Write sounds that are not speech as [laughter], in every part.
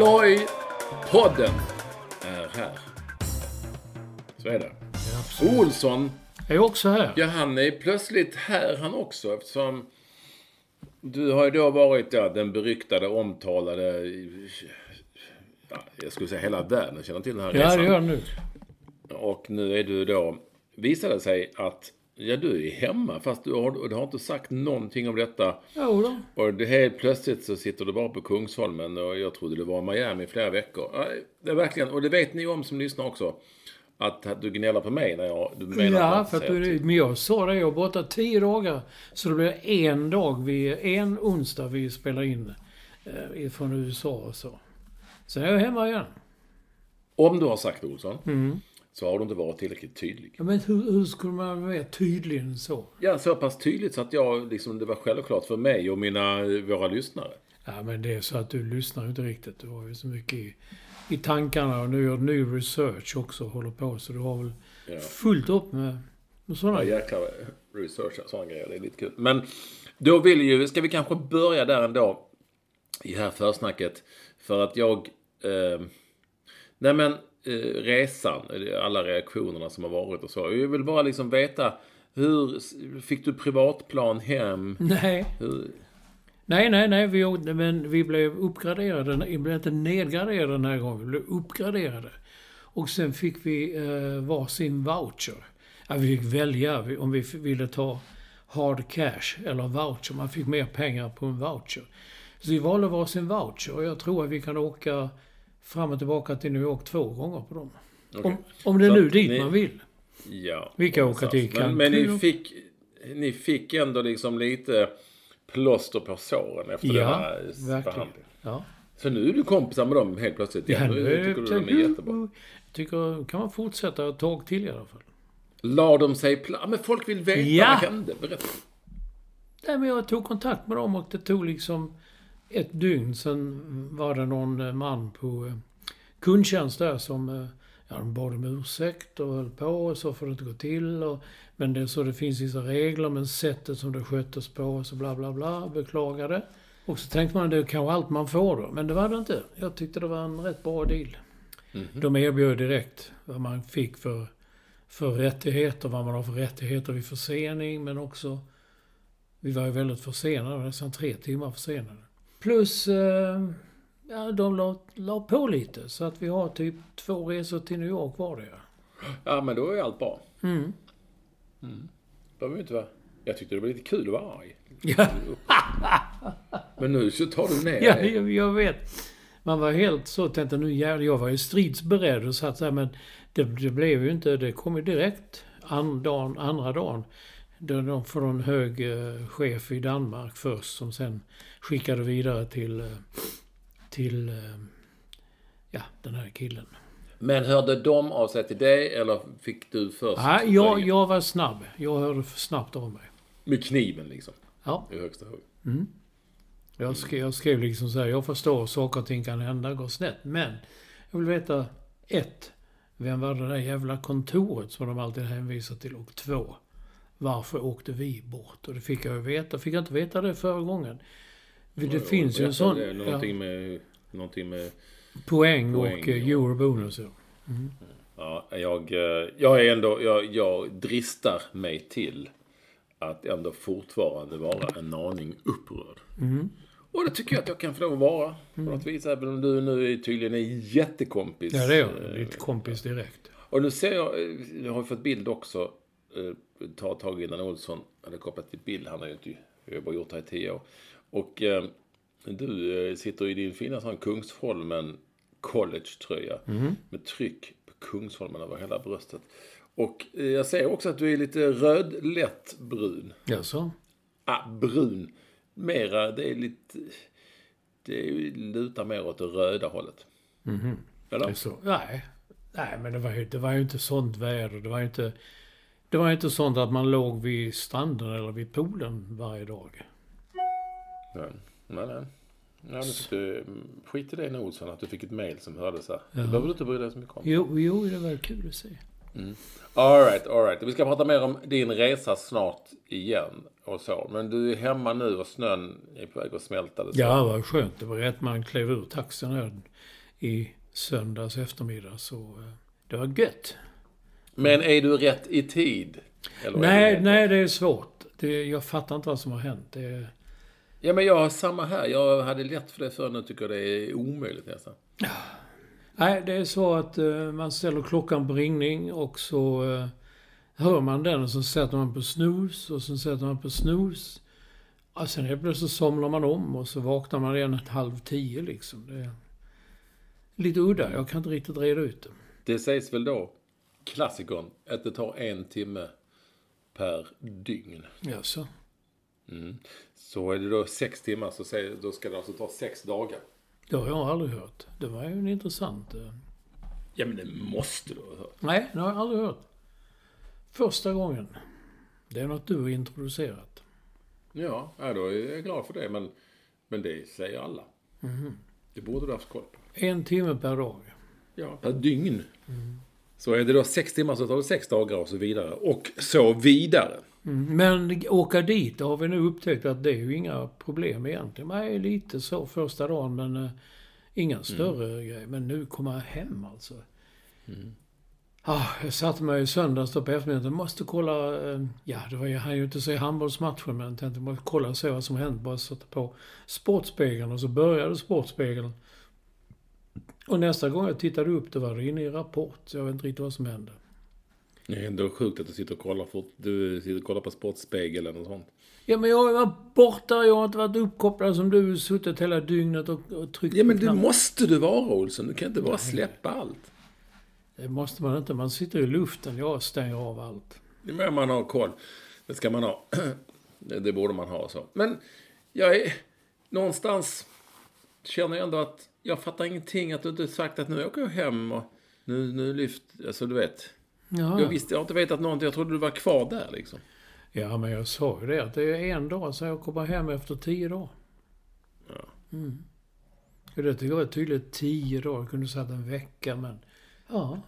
Halloj! Podden är här. Så är det. Olsson, Jag är också här. ja han är plötsligt här han också eftersom du har ju då varit ja, den beryktade, omtalade, ja, jag skulle säga hela världen känner till den här Ja, resan. det gör nu. Och nu är du då, visade sig att ja, du är hemma fast du har, du har inte sagt någonting om detta. Jo då. Och det helt plötsligt så sitter du bara på Kungsholmen och jag trodde du var Miami i flera veckor. Ja, Det är verkligen, och det vet ni om som lyssnar också. Att du gnäller på mig när jag... Du menar Ja, för att du, till. men jag sa det, jag är borta tio dagar. Så det blir en dag, vi, en onsdag vi spelar in eh, från USA och så. Sen är jag hemma igen. Om du har sagt Olsson, Mm. Så har du inte varit tillräckligt tydlig. Ja, men hur, hur skulle man vara mer tydlig än så? Ja, så pass tydligt så att jag, liksom, det var självklart för mig och mina, våra lyssnare. Ja, men det är så att du lyssnar inte riktigt. Du har ju så mycket i, i tankarna och nu gör du ny research också och håller på. Så du har väl Ja. fullt upp med, med sådana Ja, jäkla research och sådana grejer. Det är lite kul. Men då vill ju, ska vi kanske börja där ändå. I det här försnacket. För att jag... Eh, nej men, resan. Alla reaktionerna som har varit och så. Jag vill bara liksom veta. Hur, fick du privatplan hem? Nej, Hur, nej, nej, nej. Vi, men vi blev uppgraderade. Vi blev inte nedgraderade den här gången. Vi blev uppgraderade. Och sen fick vi eh, varsin voucher. Ja, vi fick välja om vi ville ta hard cash eller voucher. Man fick mer pengar på en voucher. Så vi valde varsin voucher och jag tror att vi kan åka fram och tillbaka till New York två gånger på dem. Om, om det är nu dit ni- man vill. ja. Vi kan åka till men, men ni fick, ni fick ändå liksom lite plåster på såren efter den Ja, här verkligen. behandlingen. Ja. Så nu är du kompisar med dem helt plötsligt. Ja, nu nu tycker du de är jättebra. Tycker, kan man fortsätta ett tag till i alla fall. La de sig pla- Men folk vill veta Ja. vad hände. Berätta. Nej, men jag tog kontakt med dem och det tog liksom ett dygn. Sen var det någon eh, man på eh, kundtjänst där som eh, ja, de bad om ursäkt och höll på och så får det inte gå till. Och, men det så det finns vissa regler, men sättet som det sköttes på så bla bla bla, beklagade. Och så tänkte man det är kanske allt man får då, men det var det inte. Jag tyckte det var en rätt bra deal. De erbjöd direkt vad man fick för, för rättigheter, vad man har för rättigheter vid försening, men också vi var ju väldigt försenade, nästan tre timmar försenade. Plus, eh, ja, de la, la på lite. Så att vi har typ två resor till New York var det Ja, men då är allt bra. Mm. Behöver ju inte vara... Jag tyckte det var lite kul att vara arg. Ja, [laughs] Men nu så tar du ner ja jag, jag vet. Man var helt så, tänkte nu jävlar, jag var ju stridsberedd och satt där men det, det blev ju inte, det kom ju direkt an, dagen, andra dagen. Då de från en hög eh, chef i Danmark först som sen skickade vidare till, eh, till eh, ja, den här killen. Men hörde de av sig till dig eller fick du först? Nej, jag, jag var snabb. Jag hörde snabbt av mig. Med kniven liksom. Ja, I högsta hugg. jag skrev, jag skrev liksom så här, jag förstår saker och ting kan hända, gå snett. Men jag vill veta, ett, vem var det där jävla kontoret som de alltid hänvisar till? Och två, varför åkte vi bort? Och det fick jag ju veta. Fick jag inte veta det förra gången? Det finns ju en sån... Någonting, med, någonting med... Poäng, Poäng, och eh, ja. eurobonus. Ja. Ja, jag, eh, jag är ändå... Jag, jag dristar mig till att ändå fortfarande vara en aning upprörd. Och det tycker jag att jag kan få lov att vara. På något vis. Även om du nu är tydligen är jättekompis. Ja, det är jag. eh, Ditt kompis direkt. Och nu ser jag, jag har fått bild också. Ta tag innan Olsson hade kopplat till bild. Han har ju inte, bara gjort det här i tio år. Och eh, du eh, sitter i din fina sån Kungsholmen college-tröja. Med tryck på Kungsholmen över hela bröstet. Och eh, jag ser också att du är lite röd, lätt brun. Jaså? Ah, brun. Mera, det är lite... Det lutar mer åt det röda hållet. Det Eller? så. Nej. Nej, men det var, ju, det var ju inte sånt väder. Det var ju inte... Det var inte sånt att man låg vid stranden eller vid poolen varje dag. Nej, nej. nej. Ja, men du, skit i det nu Olsson, att du fick ett mail som hördes här. Det behöver du inte bry dig så mycket om. Jo, jo det var kul att se. Alright, alright. Vi ska prata mer om din resa snart igen och så. Men du är hemma nu och snön är på väg att smälta. Det så. Ja, vad skönt. Det var rätt man klev ur taxin här i söndags eftermiddag. Så eh, det var gött. Men är du rätt i tid? Nej, du- nej, det är svårt. Det, jag fattar inte vad som har hänt. Det, Ja, men jag har samma här. Jag hade lätt för det förr. Nu tycker jag det är omöjligt nästan. nej, det är så att eh, man ställer klockan på ringning och så eh, hör man den och så sätter man på snooze och så sätter man på snooze. Och sen helt plötsligt somnar man om och så vaknar man igen ett halv tio liksom. Det är lite udda. Jag kan inte riktigt reda ut det. Det sägs väl då, klassikern, att det tar en timme per dygn. Jaså? Så är det då sex timmar så säger, då ska det alltså ta sex dagar. Det har jag aldrig hört. Det var ju en intressant... eh, Ja, men det måste du ha hört. Nej, det har jag aldrig hört. Första gången. Det är något du har introducerat. Ja, ja, då är jag glad för det. Men, men det säger alla. Det borde du ha haft koll på. En timme per dag. Ja, per dygn. Så är det då sex timmar så tar det sex dagar och så vidare. Och så vidare. Mm. Men åka dit, har vi nu upptäckt att det är ju inga problem egentligen. Nej, lite så första dagen men uh, ingen större grej. Men nu komma hem alltså. Ah, jag satte mig i söndags då på eftermiddagen. Måste kolla, eh, ja det var, jag hann ju inte se handbollsmatchen men jag tänkte kolla och se vad som hänt. Bara sätta på Sportspegeln och så började Sportspegeln. Och nästa gång jag tittade upp då var det inne i Rapport. Så jag vet inte riktigt vad som hände. Det är ändå sjukt att du sitter och kollar, fort, du sitter och kollar på Sportspegeln och sånt. Ja, men jag har varit borta, jag har inte varit uppkopplad som du, suttit hela dygnet och, och tryckt Ja, men det måste du vara Olsson. Du kan inte bara släppa allt. Det måste man inte, man sitter i luften, jag stänger av allt. Det är man har koll. Det ska man ha. [clears throat] Det, det borde man ha så. Men jag är någonstans känner jag ändå att jag fattar ingenting. Att du inte sagt att nu åker jag hem och nu, nu lyft, alltså du vet. Ja. Jag visste, jag har inte vetat någonting. Jag trodde du var kvar där liksom. ja, men jag sa ju det att det är en dag så jag kommer hem efter tio dagar. Mm. Och det tycker jag är tydligt, tio dagar. Jag kunde sagt en vecka, men... Ja.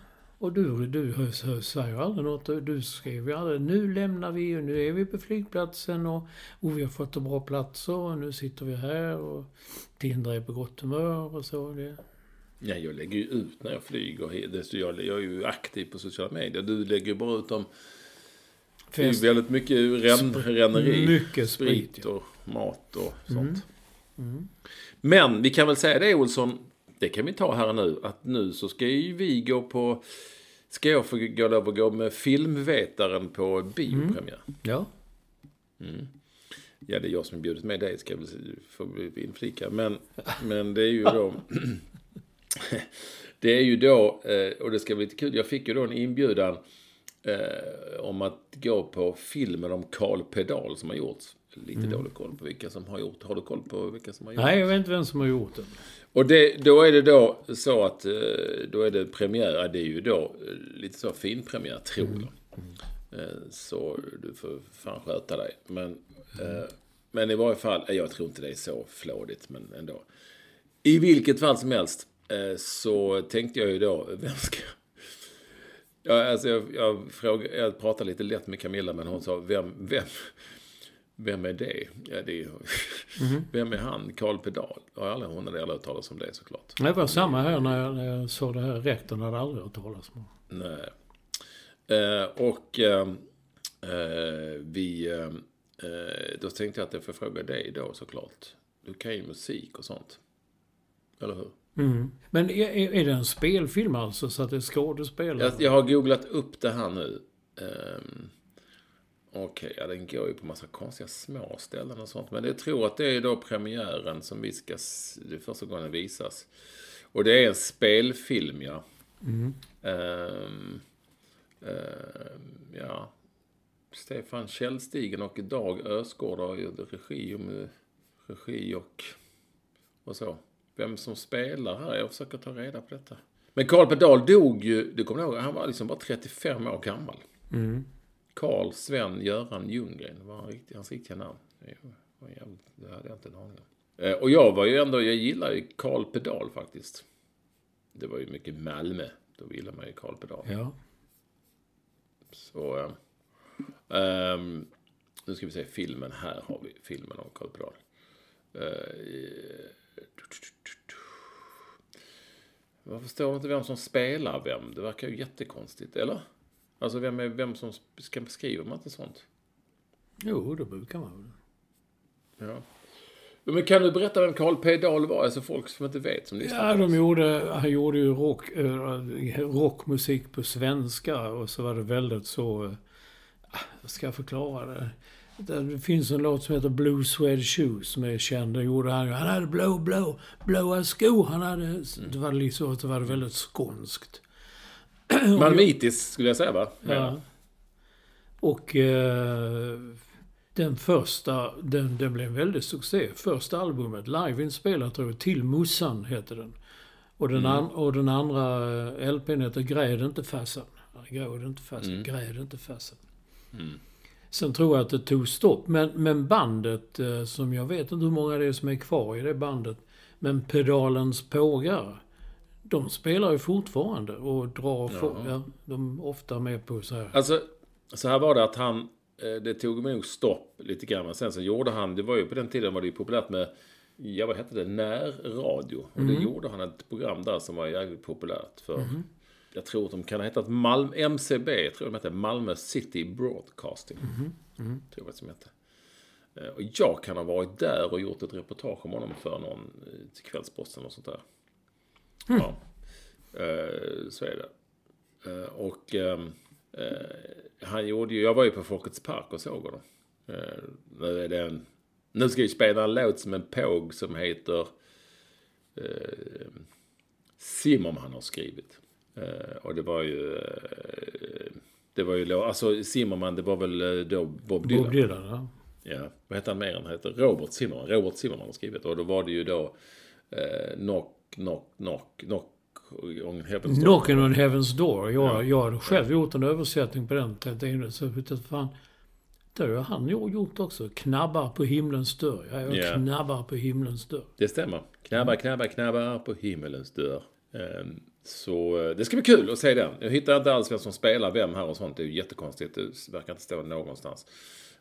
Och du, du säger ju aldrig något. Du- skrev ju aldrig nu lämnar vi och nu är vi på flygplatsen och, och vi har fått en bra platser och nu sitter vi här och Tindra är på gott humör och så. Det. Ja, jag lägger ju ut när jag flyger. Jag, jag är ju aktiv på sociala medier. Du lägger ju bara ut dem. Det är väldigt mycket rän, ränneri. Mycket sprit, ja. och mat och sånt. Men vi kan väl säga det Olsson, det kan vi ta här nu, att nu så ska ju vi gå på, ska jag få gå lov att gå med filmvetaren på biopremiär. Ja. Ja, det är jag som bjudit med dig, ska väl få inflika. Men, [laughs] men det är ju då... [clears throat] det är ju då, eh, och det ska bli lite kul, jag fick ju då en inbjudan eh, om att gå på filmen om Karl Pedal som har gjorts. Lite dålig koll på vilka som har gjort. Har du koll på vilka som har gjort? Nej, jag vet inte vem som har gjort det. Och det, då är det då så att eh, då är det premiär, ja, det är ju då eh, lite så finpremiär tror jag. Eh, Så du får fan sköta dig. Men, eh, men i varje fall, jag tror inte det är så flådigt men ändå. I vilket fall som helst så tänkte jag ju då, [laughs] vem ska, Ja, alltså jag, jag, frågade, jag pratade lite lätt med Camilla, men hon sa, vem, vem, vem är det? Ja, det är, Mhm. [laughs] Vem är han? Karl Pedal? Jag har aldrig, hon hade aldrig hört talas om det såklart. Det var samma här när jag, när jag såg det här. Rektorn hade aldrig hört talas om Nej. Eh, och eh, eh, vi... Eh, eh, då tänkte jag att jag får fråga dig då såklart. Du kan ju musik och sånt. Eller hur? mm. Men är, är är det en spelfilm alltså? Så att det är skådespelare? Jag, jag har googlat upp det här nu. Um, Okej, ja, den går ju på massa konstiga små ställen och sånt. Men jag tror att det är då premiären som vi ska... Det är första gången den visas. Och det är en spelfilm, ja. Ehm, ehm, ja. Stefan Källstigen och Dag Ösgård har ju regi, om, regi och, och så. Vem som spelar här, jag försöker ta reda på detta. Men Carl Pedal dog ju, du kommer ihåg, han var liksom bara 35 år gammal. Carl Sven Göran Ljunggren var han hans riktiga namn. Det var jävligt, det hade jag inte en aning om. Eh, Och jag var ju ändå, jag gillar ju Carl Pedal faktiskt. Det var ju mycket Malmö. Då gillar man ju Carl Pedal. Ja. Så... ehm, nu ska vi se filmen. Här har vi filmen om Carl Pedal. Uh, jag förstår inte vem som spelar vem. Det verkar ju jättekonstigt, eller? Alltså vem är vem som ska beskriva man inte sånt? Jo, det brukar man väl. Ja. Men kan du berätta vem Carl P. Dahl var? Alltså folk som inte vet som lyssnar. Ja, de gjorde, han gjorde ju rock, eh, rockmusik på svenska och så var det väldigt så... eh, ska jag förklara det? Det finns en låt som heter Blue Suede Shoes som är känd. Den gjorde han. Han hade blå, blå, blåa skor. Han hade... Det var liksom, det var väldigt skånskt. Malmitis skulle jag säga va? Ja. Och eh, den första, den, den blev en väldig succé. Första albumet, liveinspelat tror jag, Till Mussan heter den. Och den, an, och den andra eh, LPn heter Gräd inte fasen. Gräd inte fasen, gräd inte fasen. Sen tror jag att det tog stopp. Men, men bandet, eh, som jag vet inte hur många det är som är kvar i det bandet. Men Pedalens pågar. De spelar ju fortfarande och drar... Ja. ja, de är ofta med på så här. Alltså, så här var det att han, eh, det tog nog stopp lite grann. Men sen så gjorde han, det var ju på den tiden var det ju populärt med, ja vad hette det, närradio. Och Mm. det gjorde han ett program där som var jävligt populärt för, jag tror att de kan ha hetat Malmö, MCB, tror jag de hette, Malmö City Broadcasting. Mm-hmm. Tror jag de hette. Eh, Och jag kan ha varit där och gjort ett reportage om honom för någon eh, till Kvällsposten och sånt där. Mm. Ja. Eh, Så är det. Eh, Och ehm, eh, han gjorde ju, jag var ju på Folkets Park och såg honom. Eh, Nu är det en, nu ska vi spela en låt som en påg som heter eh, Zimmerman har skrivit. Eh, och det var ju, det var ju, alltså Zimmerman det var väl då Bob Dylan. Bob Dylan, ja. Ja, vad heter han mer? Han heter Robert Zimmerman. Robert Zimmerman har skrivit. Och då var det ju då eh, Knock, Knock, Knock, Knock on Heaven's Door. Knocking on Heaven's Door. Jag, jag hade själv gjort en översättning på den. Så jag, fan, det har han gjort också. Knabbar på himlens dörr. Ja, jag Ja. knabbar på himlens dörr. Det stämmer. Knabba, knabba, knabba på himmelens dörr. Ehm, Så eh, det ska bli kul att se den. Jag hittar inte alls vem som spelar vem här och sånt. Det är ju jättekonstigt. Det verkar inte stå någonstans.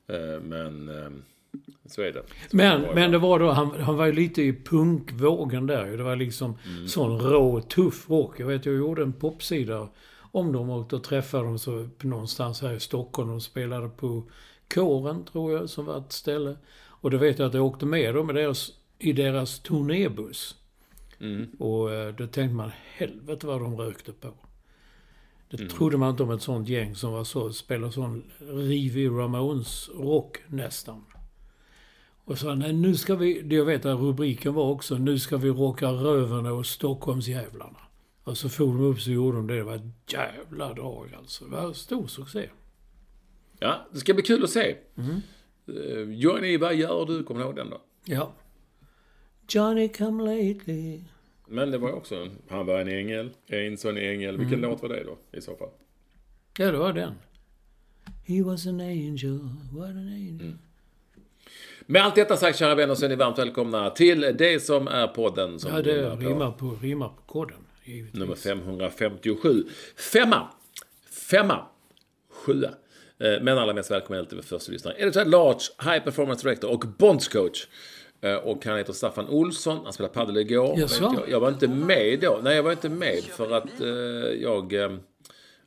Eh, Men ehm, så är det. Så Men, det var- men det var då, han, han var ju lite i punkvågen där. Det var liksom Mm. sån rå, tuff rock. Jag vet, jag gjorde en popsida om dem och då träffade de så någonstans här i Stockholm. De spelade på Kåren, tror jag, som var ett ställe. Och då vet jag att jag åkte med dem i deras, i deras turnébuss. Mm. Och eh, då tänkte man, helvete vad de rökte på. Det Mm. trodde man inte om ett sånt gäng som var så, spelade sån rivig Ramones-rock nästan. Och sa, nej nu ska vi, det jag vet att rubriken var också, nu ska vi rocka röven och Stockholmsjävlarna. Och så for de upp så gjorde de det. Det var ett jävla drag alltså. Det var stor succé. Ja, det ska bli kul att se. Mm. Eh, Johnny, vad gör du? Kommer du ihåg den då? Ja. Johnny come lately. Men det var också en, han var en ängel, en sån ängel. Vilken Mm. låt var det då i så fall? Ja, det var den. He was an angel, what an angel. Med allt detta sagt, kära vänner, så är ni varmt välkomna till det som är podden som Ja, det rimmar på, rimmar på koden. givetvis. Nummer 557. Femma! femma, sjua. Eh, Men allra mest välkommen till första lyssnare. Editor Large, High Performance Director och Bonds coach. Eh, Och han heter Staffan Olsson. Han spelade padel igår. Jaså? Jag, jag var inte med då. Nej, jag var inte med för att eh, jag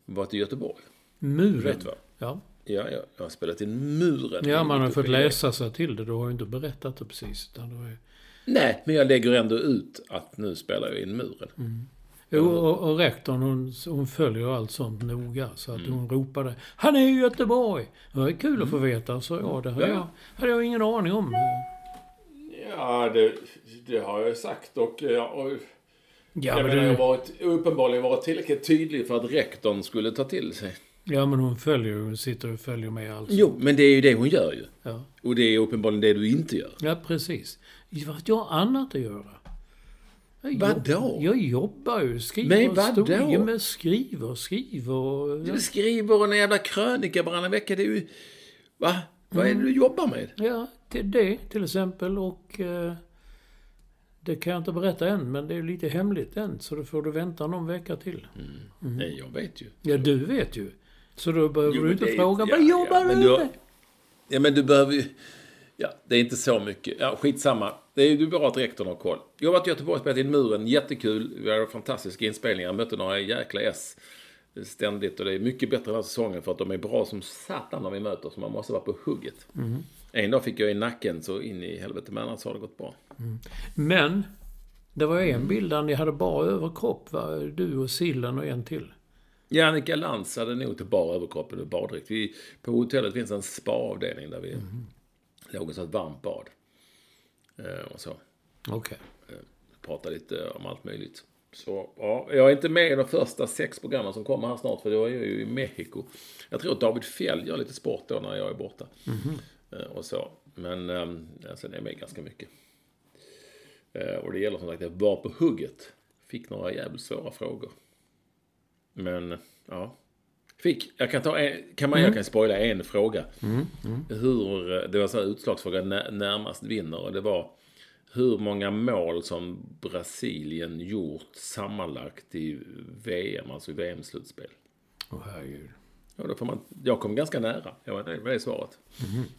var till Göteborg. Muren. Vet du vad? Ja. Ja, jag, har spelat in muren. ja, man har fått det. läsa sig till det. Du har ju inte berättat det precis. Utan det var ju... Nej, men jag lägger ändå ut att nu spelar jag in muren. Mm. Jo, och, och rektorn hon, hon följer allt sånt noga. Så att Mm. hon ropade Han är i Göteborg! Det var kul att få veta, så ja, det hade, Ja. jag, hade jag ingen aning om. Ja, det, det har jag sagt och, ja, och Ja, jag men, menar, jag har det, varit, uppenbarligen varit tillräckligt tydlig för att rektorn skulle ta till sig. Ja, men hon följer ju, hon sitter och följer med allt. Jo, men det är ju det hon gör ju. Ja. Och det är uppenbarligen det du inte gör. ja, precis. Vad jag har annat att göra. Jag Vadå? Jag jobbar ju. Skriver Men vadå? Ja, men skriver, skriver Du skriver en jävla krönika varannan vecka. Det är ju... Va? Vad är det du jobbar med? ja det, det till exempel och... Eh, det kan jag inte berätta än, men det är lite hemligt än. Så då får du vänta någon vecka till. Nej, jag vet ju. Ja, du vet ju. Så då behöver Jo, du inte det fråga, ja, vad jobbar ja, men du har- med? Ja, men du behöver ju... Ja, det är inte så mycket. Ja, skitsamma. Det är ju bra att rektorn har koll. Jag har varit i Göteborg och spelat in Muren. Jättekul. Vi hade fantastiska inspelningar. Jag mötte några jäkla S ständigt. Och det är mycket bättre den här säsongen för att de är bra som satan när vi möter. Så man måste vara på hugget. En dag fick jag i nacken så in i helvete. Men annars har det gått bra. Men, det var Mm. en bild där ni hade bara överkropp, va? Du och Sillen och en till. Ja, Annika Lantz hade nog till bara överkroppen och baddräkt. Vi, på hotellet finns en spa-avdelning där vi låg och så ett varmt bad. Eh, och så. Okej. prata lite om allt möjligt. Så ja, jag är inte med i de första sex programmen som kommer här snart för då är jag ju i Mexiko. Jag tror att David Fjell gör lite sport då när jag är borta. Eh, Och så. Men um, sen är jag med ganska mycket. Eh, och det gäller som sagt att vara på hugget. Fick några jävligt svåra frågor. Men ja. Fick, jag kan ta en, kan man, jag kan spoila en fråga. Hur, eh, det var så här utslagsfråga, när, närmast vinner. Och det var hur många mål som Brasilien gjort sammanlagt i VM, alltså i VM-slutspel. Åh herregud. Ja, då får man, jag kom ganska nära. Jag var nöjd med det svaret.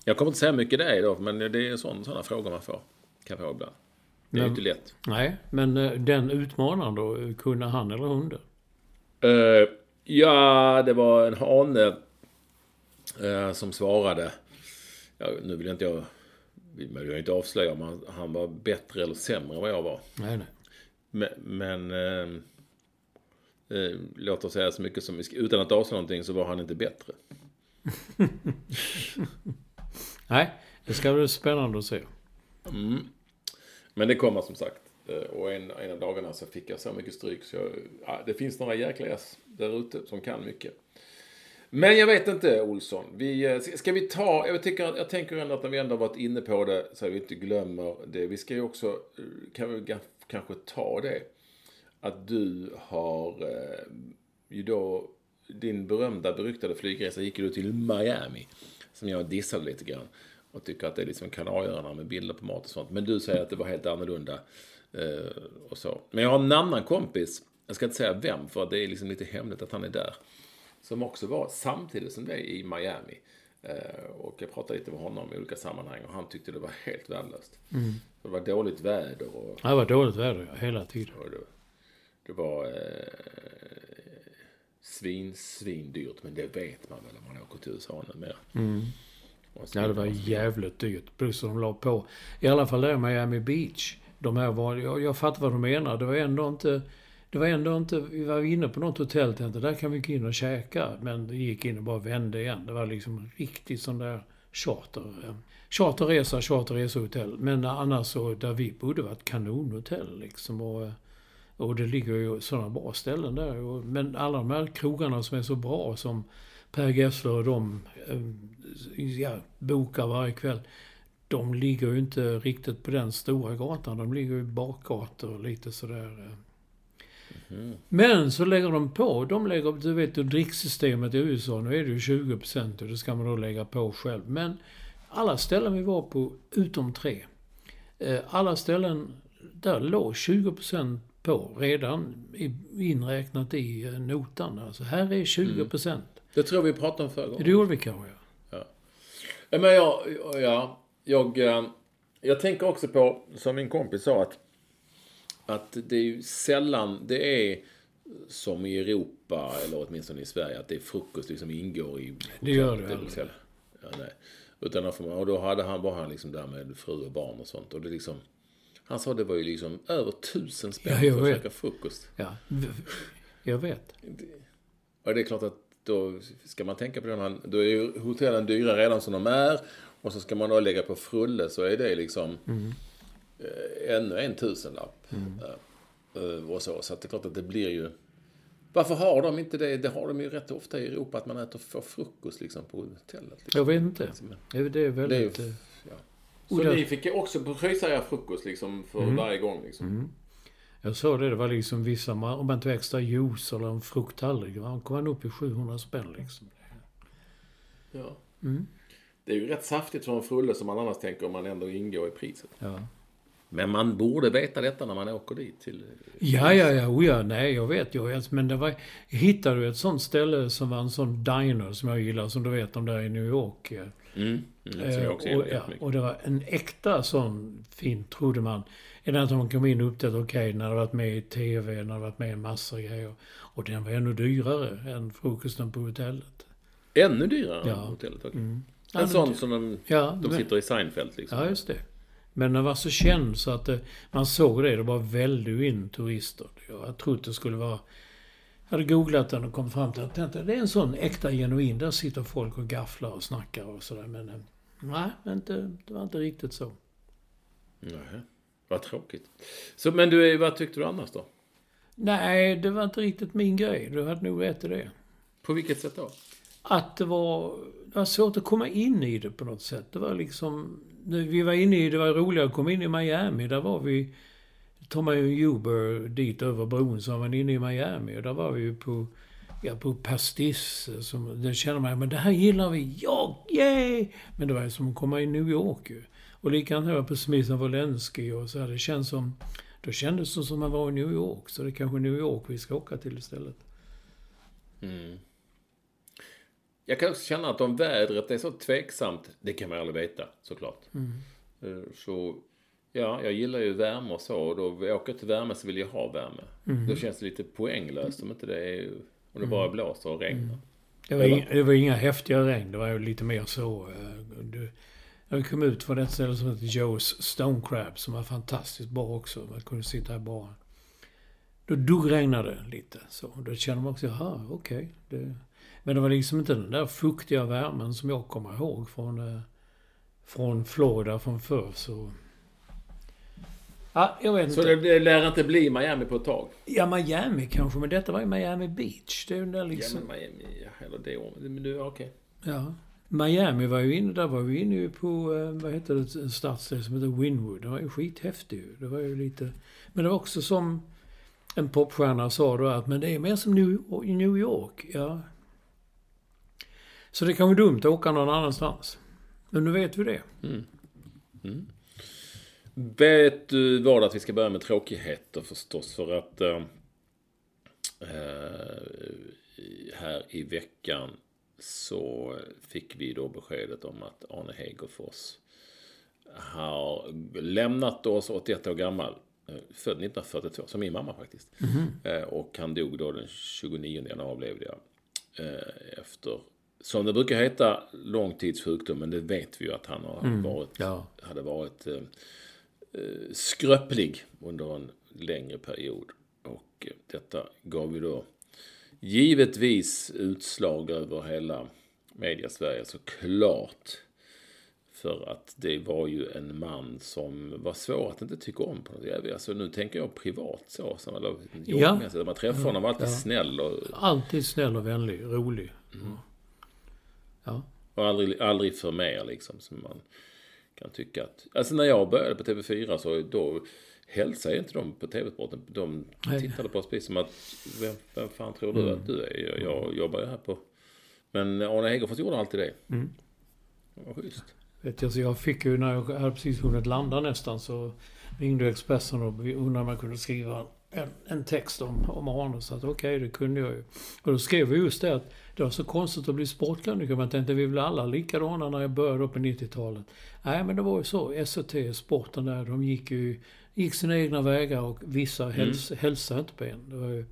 Jag kommer inte säga mycket det då, men det är sådana frågor man får. Kan få ibland. Det är Men- inte lätt. Nej, men eh, den utmanaren då, kunde han eller hon det? Eh, ja, det var en hane eh, som svarade. Ja, nu vill inte jag, vill ju inte avslöja om han, han var bättre eller sämre än vad jag var. Nej, nej. Men, men eh, låt oss säga så mycket som, utan att avslöja någonting så var han inte bättre. [laughs] Nej, det ska bli spännande att se. Men det kommer som sagt. Eh, och en, en av dagarna så fick jag så mycket stryk så jag, ja, det finns några jäkla S där ute som kan mycket. Men jag vet inte Olsson. Vi, eh, ska vi ta, jag, tycker, jag tänker ändå att när vi ändå varit inne på det så att vi inte glömmer det. Vi ska ju också, eh, kan vi kanske ta det. Att du har ju då, din berömda beryktade flygresa gick ju då till Miami. Som jag dissade lite grann. Och tycker att det är liksom Kanarieöarna med bilder på mat och sånt. Men du säger att det var helt annorlunda. Eh, och så. Men jag har en annan kompis, jag ska inte säga vem för det är liksom lite hemligt att han är där. Som också var samtidigt som det i Miami. Eh, och jag pratade lite med honom i olika sammanhang och han tyckte det var helt värdelöst. För det var dåligt väder och, Det var dåligt väder ja, hela tiden. det, det var eh, svin, svindyrt. Men det vet man väl om man åker till USA numera. Och Ja, det var jävligt dyrt. Plus att de la på. I alla fall där i Miami Beach. De här var, jag, jag fattar vad de menar. Det var ändå inte... Det var ändå inte... Vi var inne på något hotell och tänkte där kan vi gå in och käka. Men det gick in och bara vände igen. Det var liksom riktigt sån där charter... Eh, charterresa, Charterresa, charterresehotell. Men annars så, där vi bodde var ett kanonhotell liksom. Och, eh, och det ligger ju sådana bra ställen där. Men alla de här krogarna som är så bra som Per Gessler och de eh, ja, bokar varje kväll. De ligger ju inte riktigt på den stora gatan. De ligger ju bakgator lite sådär. eh. Men så lägger de på. De lägger, du vet, dricksystemet i USA, nu är det ju 20% och det ska man då lägga på själv. Men alla ställen vi var på, utom tre. eh, Alla ställen, där låg 20% på. Redan inräknat i eh, notan. Alltså här är 20 procent. Det tror vi pratade om förra gången. Det gjorde vi kanske, ja. Ja, men jag, ja, jag, eh, jag tänker också på, som min kompis sa, att, att det är ju sällan det är som i Europa, eller åtminstone i Sverige, att det är frukost liksom ingår i... Det gör det hotellet. aldrig. Ja, nej. Utan då får man, och då hade han, var han liksom där med fru och barn och sånt. Och det liksom, han sa det var ju liksom över tusen spänn Ja, för att vet. käka frukost. ja. Jag vet. Och det är klart att då ska man tänka på det. Då är ju hotellen dyra redan som de är. Och så ska man då lägga på frulle så är det liksom eh, ännu en tusenlapp. Eh, eh, och så. Så att det är klart att det blir ju... Varför har de inte det? Det har de ju rätt ofta i Europa att man äter får frukost liksom på hotellet. Liksom. Jag vet inte. Det är- är Det är väldigt... eh, ja. Så där- ni fick också pröjsa er frukost liksom för varje gång liksom? Jag såg det, det var liksom vissa, om man tog extra juice eller en frukttallrik, då kom man upp i 700 spänn liksom. Ja. Det är ju rätt saftigt för en frulle som man annars tänker om man ändå ingår i priset. Ja. Men man borde veta detta när man åker dit till... Ja, ja, ja, oh ja, nej, jag vet, jag vet. Men det var, hittade du ett sånt ställe som var en sån diner som jag gillar, som du vet, de där i New York. Mm. Mm, Eh, och, ja, och det var en äkta sån fin, trodde man. Att man kom in och upptäckte, okej, när det varit med i TV, när det varit med i massor av grejer. Och den var ännu dyrare än frukosten på hotellet. Ännu dyrare Ja. än hotellet? okej. Ja, En men sån som de, Ja, de sitter i Seinfeld liksom? Ja, just det. Men den var så känd så att det, man såg det. Det bara vällde in turister. Jag trott det skulle vara... Jag hade googlat den och kom fram till att det är en sån äkta genuin. Där sitter folk och gafflar och snackar och sådär. Men eh, nej, inte, det var inte riktigt så. Nej. Vad tråkigt. Så, men du, vad tyckte du annars då? Nej, det var inte riktigt min grej. Du hade nog rätt i det. På vilket sätt då? Att det var, det var svårt att komma in i det på något sätt. Det var liksom... Vi var inne i, det var roligare att komma in i Miami. Där var vi... tar man ju en Uber dit över bron så var man inne i Miami. Och där var vi ju på, ja, på Pastis. Som, där känner man, men det här gillar vi. Ja, yay! Men det var ju som att komma i New York ju. Och likadant här på Smith Wolenski och så här. Det känns som... Då kändes det som man var i New York. Så det är kanske New York vi ska åka till istället. Mm. Jag kan också känna att om vädret är så tveksamt, det kan man aldrig veta såklart. Eh, Så, ja, jag gillar ju värme och så. Och då åker jag till värme så vill jag ha värme. Då känns det lite poänglöst om inte det är... Om det bara blåser och regnar. Det var, inga, det var inga häftiga regn. Det var ju lite mer så. eh, Du, jag kom ut från ett ställe som heter Joe's Stone Crab som var fantastiskt bra också. Man kunde sitta här bara. Då duggregnade det lite. Så då kände man också, jaha, okej. det- Men det var liksom inte den där fuktiga värmen som jag kommer ihåg från, eh, från Florida från förr. Så... Ja, jag vet Så inte. det, det lär inte bli Miami på ett tag? Ja, Miami kanske, men detta var ju Miami Beach. Det är den där Ja, liksom... men Miami, ja, eller det året. Men du, okej. Ja. Miami var ju inne, där var vi inne på, eh, vad heter det, en stadsdel som heter Winwood. Det var ju skithäftig. Det var ju lite... Men det var också som en popstjärna sa då att, men det är mer som New York. Ja. Så det kan vara dumt att åka någon annanstans. Men nu vet vi det. Vet du vad att vi ska börja med tråkigheter förstås för att eh, eh, här i veckan så fick vi då beskedet om att Arne Hegerfors har lämnat oss 81 år gammal. eh, Född 1942, som min mamma faktiskt. Eh, Och han dog då den 29 januari avlevde jag. Efter, som det brukar heta, långtidssjukdom. Men det vet vi ju att han har varit, Ja. hade varit eh, eh, skröplig under en längre period. Och eh, detta gav ju då givetvis utslag över hela media-Sverige såklart. För att det var ju en man som var svår att inte tycka om på något sätt. Alltså nu tänker jag privat så. Som alla, Ja. ja. Man träffar honom var alltid snäll och, Alltid snäll och vänlig, rolig. Ja. och aldrig, aldrig för mer liksom. Som man kan tycka att... Alltså när jag började på TV4 så då hälsade inte de på TV-sporten. De tittade på oss precis som att vem, vem fan tror du att du är? Jag, jag jobbar ju här på... Men Arne Hegerfors gjorde alltid det. Det var schysst. Vet jag, så jag fick ju när jag hade precis hunnit landa nästan så ringde Expressen och undrade om jag kunde skriva en, en text om, om Arne. Så att okej, okay, det kunde jag ju. Och då skrev vi just det att det var så konstigt att bli sportkrönikör. Man tänkte vi blev alla likadana när jag började på 90-talet. Nej, men det var ju så. SOT, sporten där, de gick ju gick sina egna vägar och vissa mm. häls, hälsade inte på en. Det var ju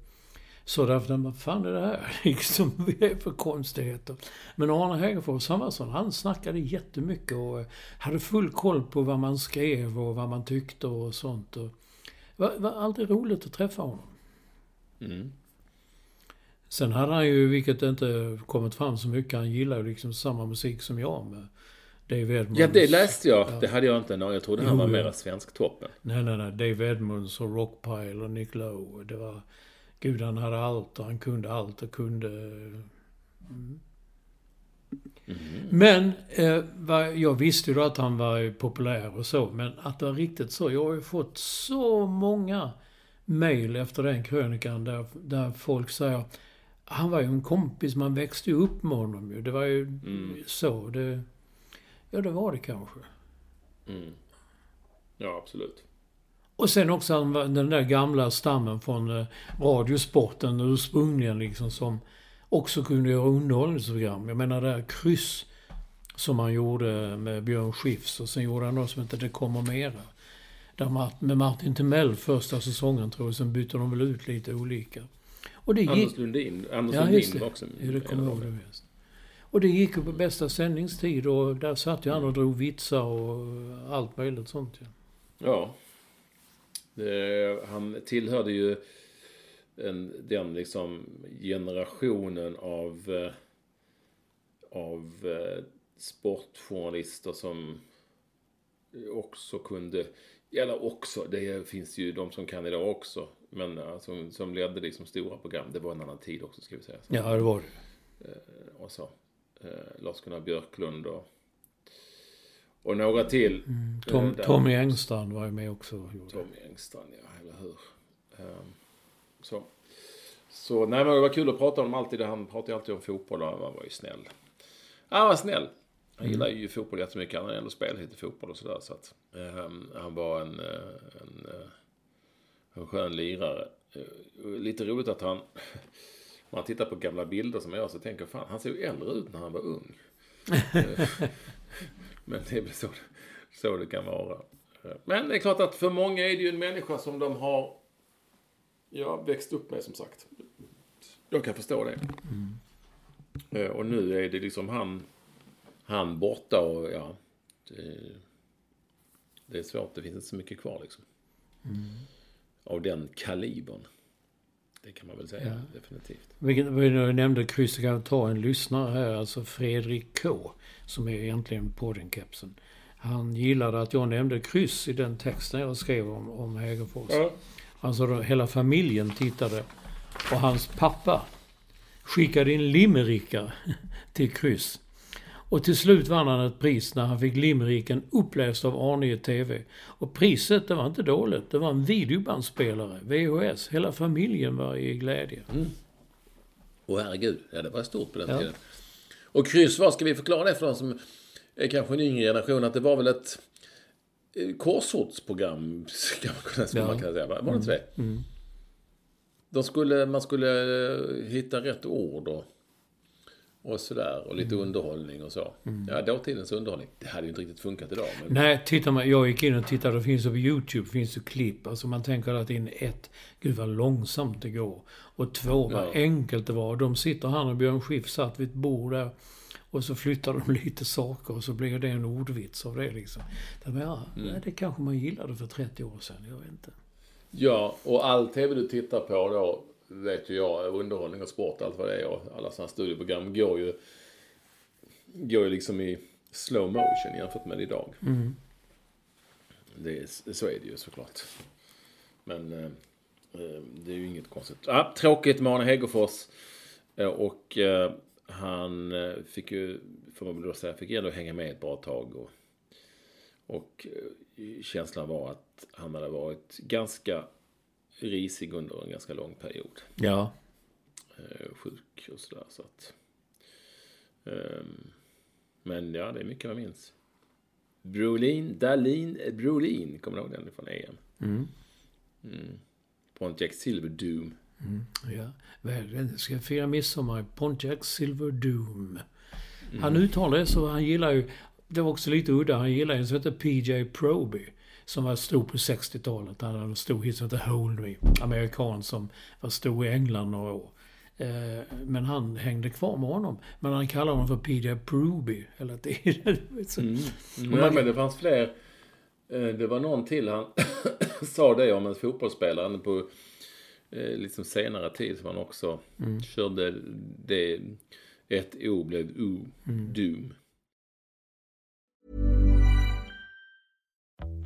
så därför, vad fan är det här? [laughs] Liksom, vad är för konstigheter? Men Arne Hegerfors, han var sån. Han snackade jättemycket och hade full koll på vad man skrev och vad man tyckte och sånt. Och det var, var alltid roligt att träffa honom. Mm. Sen hade han ju, vilket inte kommit fram så mycket, han gillar ju liksom samma musik som jag med. Dave Edmunds. Ja, det läste jag. Ja. Det hade jag inte. Jag trodde han var mera svensktoppen. Nej, nej, nej. Dave Edmunds och Rockpile och Nick Lowe. Det var... Gud, han hade allt och han kunde allt och kunde... Mm. Mm. Men eh, jag visste ju då att han var populär och så, men att det var riktigt så. Jag har ju fått så många mail efter den krönikan där, där folk säger han var ju en kompis, man växte ju upp med honom ju. Det var ju mm. så. Det, ja, det var det kanske. Mm. Ja, absolut. Och sen också den där gamla stammen från eh, Radiosporten ursprungligen liksom som också kunde göra underhållningsprogram. Jag menar det här Kryss som han gjorde med Björn Skifs och sen gjorde han något som heter Det kommer mera. Där med Martin Timell första säsongen tror jag, sen bytte de väl ut lite olika. Och det gick... Anders Lundin, Anders ja, Lundin var också Ja, det kommer ihåg det. Och det gick ju på bästa sändningstid och där satt ju han och drog vitsar och allt möjligt sånt ja. Ja. Det, han tillhörde ju en, den liksom generationen av, eh, av eh, sportjournalister som också kunde, eller också, det finns ju de som kan idag också, men alltså, som ledde liksom stora program. Det var en annan tid också ska vi säga. Så. Ja, det var det. Eh, och så. Lars-Gunnar Björklund och och några till. Mm. Tom, eh, Tommy Engstrand var ju med också. Tommy Engstrand, ja, eller hur. Um, så. Så, nej men det var kul att prata om alltid. Han pratade alltid om fotboll och han var ju snäll. Han var snäll. Han mm. gillar ju fotboll jättemycket. Han har ändå spelat lite fotboll och sådär. Så att, um, han var en, eh, en, en, skön lirare. Uh, lite roligt att han, [laughs] om man tittar på gamla bilder som jag så tänker fan, han ser ju äldre ut när han var ung. [laughs] Men det är väl så, så det kan vara. Men det är klart att för många är det ju en människa som de har ja, växt upp med som sagt. Jag kan förstå det. Mm. Och nu är det liksom han, han borta och ja. Det, det är svårt, det finns inte så mycket kvar liksom. Mm. Av den kalibern. Det kan man väl säga, ja. definitivt. Vi, vi nämnde kryss, kan ta en lyssnare här, alltså Fredrik K. Som är egentligen podden-kepsen. Han gillade att jag nämnde kryss i den texten jag skrev om, om Hägerfors. Ja. Alltså då, hela familjen tittade. Och hans pappa skickade in limerickar [laughs] till kryss. Och till slut vann han ett pris när han fick limericken uppläst av Arne TV. Och priset, det var inte dåligt. Det var en videobandspelare, VHS. Hela familjen var i glädje. Mm. Åh herregud, ja det var stort på den ja. tiden. Och kryss, vad ska vi förklara det för de som är kanske en yngre generation? Att det var väl ett eh, korsordsprogram, ska [laughs] man kunna, ja. man säga. Var det inte det? Mm. De skulle, man skulle eh, hitta rätt ord och och sådär. Och lite mm. underhållning och så. Mm. Ja, dåtidens underhållning. Det hade ju inte riktigt funkat idag. Men... Nej, tittar man, jag gick in och tittade. Det finns på YouTube finns det klipp. Alltså man tänker att in ett, gud vad långsamt det går. Och två, vad ja. enkelt det var. De sitter, han och Björn Skifs satt vid ett bord där. Och så flyttar de [laughs] lite saker och så blir det en ordvits av det liksom. Det, ja, mm. det kanske man gillade för 30 år sedan. Jag vet inte. Ja, och all TV du tittar på då vet ju jag, underhållning och sport, allt vad det är och alla sådana studieprogram går ju, går ju liksom i slow motion jämfört med idag. Mm. Det, så är det ju såklart. Men eh, eh, det är ju inget konstigt. Ah, tråkigt med Arne Hegerfors. Eh, och eh, han eh, fick ju, får man väl då säga, fick ändå hänga med ett bra tag. Och, och eh, känslan var att han hade varit ganska risig under en ganska lång period. Ja. Eh, sjuk och sådär. Så att, um, men ja, det är mycket jag minns. Brolin, Dalin, Brolin, kommer du ihåg den från EM? Mm. Mm. Pontiac Silver Doom. Ja, väl, ska fira midsommar Pontiac Silver Doom. Han uttalar det så, han gillar ju, det var också lite udda, han gillar en som heter PJ Proby. Som var stor på 60-talet. Han hade en stor hit som heter Hold Me. Amerikan som var stor i England några år. Eh, Men han hängde kvar med honom. Men han kallade honom för PJ Proby hela tiden. Så- Nej, men det fanns fler. Eh, Det var någon till han [coughs] sa det om en fotbollsspelare på eh, liksom senare tid som han också körde det. Ett O blev O, Doom.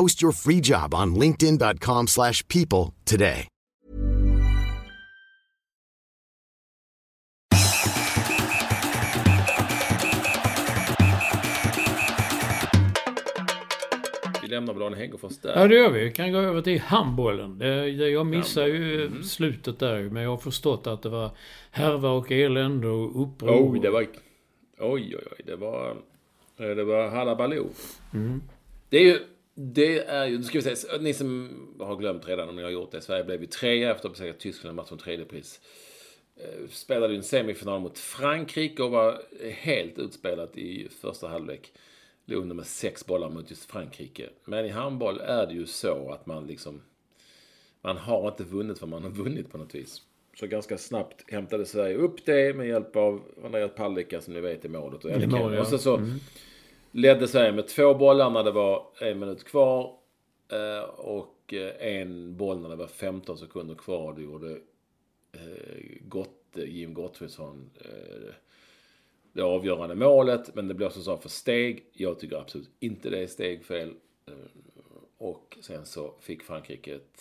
Post your free job on linkedin.com/people slash people today. Vi lämnar väl Arne Hegerfors där. Ja, det gör vi. Vi kan gå över till handbollen. Jag missar ju slutet där, men jag har förstått att det var härva och elände och uppror. Oj, det var... Oj, oj, oj. Det var... Det var halabaloo. Det är ju... Det är ju... Nu ska vi säga, ni som har glömt redan om ni har gjort det. Sverige blev ju trea efter att ha besegrat Tyskland i match om tredje pris. Eh, Spelade ju en semifinal mot Frankrike och var helt utspelat i första halvlek. Låg under med sex bollar mot just Frankrike. Men i handboll är det ju så att man liksom... Man har inte vunnit vad man har vunnit på något vis. Så ganska snabbt hämtade Sverige upp det med hjälp av Andreas Palicka som ni vet i målet. Och, mål, ja. och så, så ledde Sverige med två bollar när det var en minut kvar. eh, Och eh, en boll när det var 15 sekunder kvar. Det gjorde eh, Gott, Jim Gottfridsson det avgörande målet. Men det blåstes av för steg. Jag tycker absolut inte det är stegfel. Och sen så fick Frankrike ett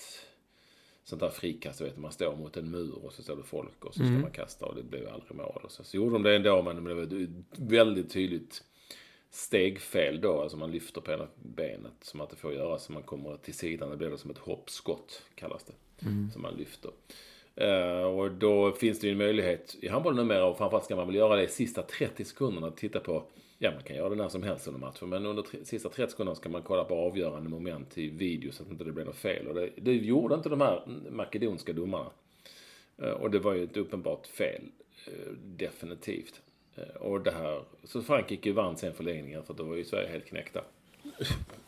sånt där frikast, vet, man står mot en mur och så står det folk och så ska man kasta och det blev aldrig mål. Och så, så gjorde de det ändå, men det blev väldigt tydligt stegfel då. Alltså man lyfter på ena benet som att det får göra så man kommer till sidan. Det blir det som ett hoppskott, kallas det. Som man lyfter. Eh, och då finns det ju en möjlighet i handboll numera och framförallt ska man väl göra det i sista 30 sekunderna. Titta på, ja man kan göra det när som helst under matchen. Men under tre, sista 30 sekunderna ska man kolla på avgörande moment i video så att inte det blir något fel. Och det, det gjorde inte de här makedonska domarna. Eh, Och det var ju ett uppenbart fel. eh, Definitivt. Eh, Och det här, så Frankrike vann sen förlängningen för då var ju Sverige helt knäckta.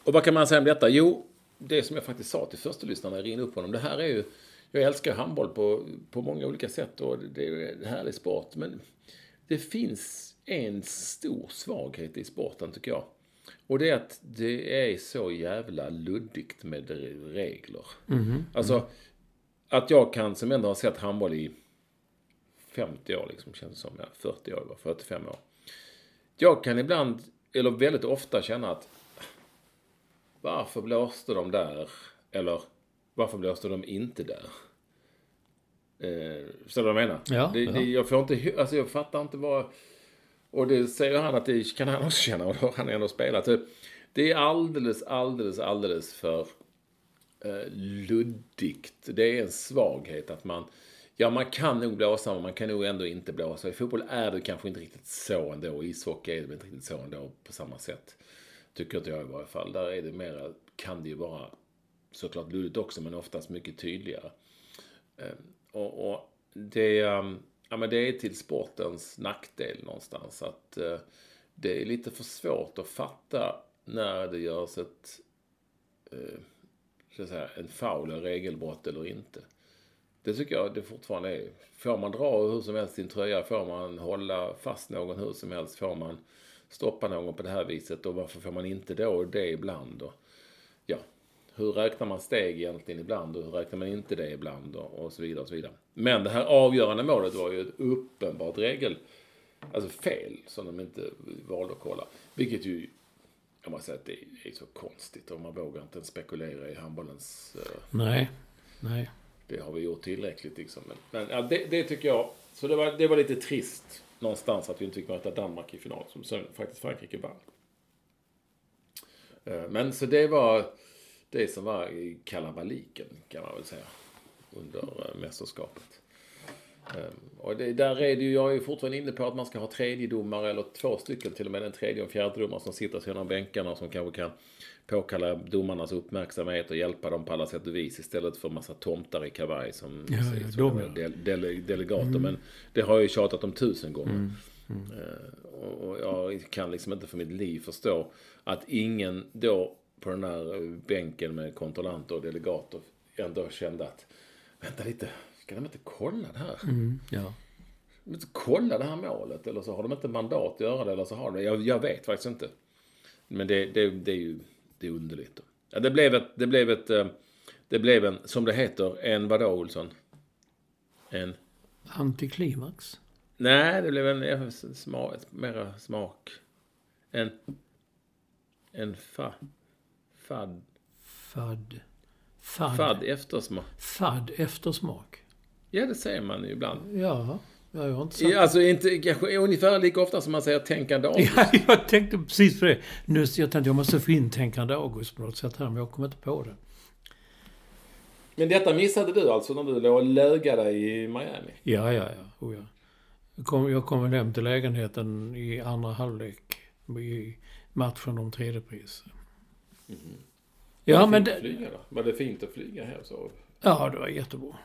Och vad kan man säga om detta? Jo, det som jag faktiskt sa till första lyssnarna när jag ringde upp honom. Det här är ju, jag älskar handboll på, på många olika sätt och det är en härlig sport. Men det finns en stor svaghet i sporten tycker jag. Och det är att det är så jävla luddigt med regler. Alltså, att jag kan, som ändå har sett handboll i 50 år, liksom, känns det som. Ja, 40 år, 45 år. Jag kan ibland, eller väldigt ofta känna att varför blåste de där? Eller varför blåste de inte där? Eh, förstår du vad jag menar? Ja, det. Det, jag får inte, alltså jag fattar inte vad... Och det säger han att det kan han också känna och då har han ändå spelat. Det är alldeles, alldeles, alldeles för eh, luddigt. Det är en svaghet att man... Ja, man kan nog blåsa, men man kan nog ändå inte blåsa. I fotboll är det kanske inte riktigt så ändå. I ishockey är det inte riktigt så ändå på samma sätt. Tycker inte jag i varje fall. Där är det mera, kan det ju vara såklart luddigt också, men oftast mycket tydligare. Ehm, och, och det, ehm, ja, men det är till sportens nackdel någonstans. Att eh, det är lite för svårt att fatta när det görs ett, eh, så att säga, en foul, eller regelbrott eller inte. Det tycker jag det fortfarande är. Får man dra hur som helst sin tröja, får man hålla fast någon hur som helst, får man stoppa någon på det här viset och varför får man inte då det ibland? Och, ja, hur räknar man steg egentligen ibland och hur räknar man inte det ibland och, och så vidare och så vidare. Men det här avgörande målet var ju ett uppenbart regel, alltså fel som de inte valde att kolla. Vilket ju, jag måste säga att det är så konstigt och man vågar inte ens spekulera i handbollens... Uh, nej, nej. Det har vi gjort tillräckligt liksom. Men, men ja, det, det, tycker jag, så det var, det var lite trist någonstans att vi inte fick möta Danmark i final som sen faktiskt Frankrike vann. Eh, men så det var det som var i kalabaliken kan man väl säga under eh, mästerskapet. Eh, och det, där är det ju, jag är ju fortfarande inne på att man ska ha tredje domare eller två stycken till och med en tredje och fjärde domare som sitter sedan bänkarna och som kanske kan påkalla domarnas uppmärksamhet och hjälpa dem på alla sätt och vis istället för massa tomtar i kavaj som, ja, ja, de, dele, delegater. Mm. Men det har jag ju tjatat om tusen gånger. Mm. Mm. Uh, och jag kan liksom inte för mitt liv förstå att ingen då på den här bänken med kontrollanter och delegater ändå kände att vänta lite, ska de inte kolla det här? Mm, ja. De inte kolla det här målet eller så har de inte mandat att göra det eller så har de jag, jag vet faktiskt inte. Men det, det, det är ju det är underligt. Ja, det blev ett, det blev ett, eh, det blev en, som det heter, en vadå Olsson? En? Antiklimax? Nej, det blev en smak, mera smak. En, en fa, fad. Fad. Fad. Fad eftersmak. Fad eftersmak. Ja, det säger man ju ibland. Ja. Ja, jag har inte sagt Alltså inte, kanske ungefär lika ofta som man säger tänkande [laughs] August. Ja, jag tänkte precis på det. Nu, jag tänkte jag måste få in tänkande August på något sätt här, men jag kommer inte på det. Men detta missade du alltså när du låg och lögade i Miami? Ja, ja, ja. Oh, ja. Jag, kom, jag kom hem till lägenheten i andra halvlek i matchen om tredjepris. Mm. Ja, men... Det... Flyga då? Var det fint att flyga här så? Ja, det var jättebra.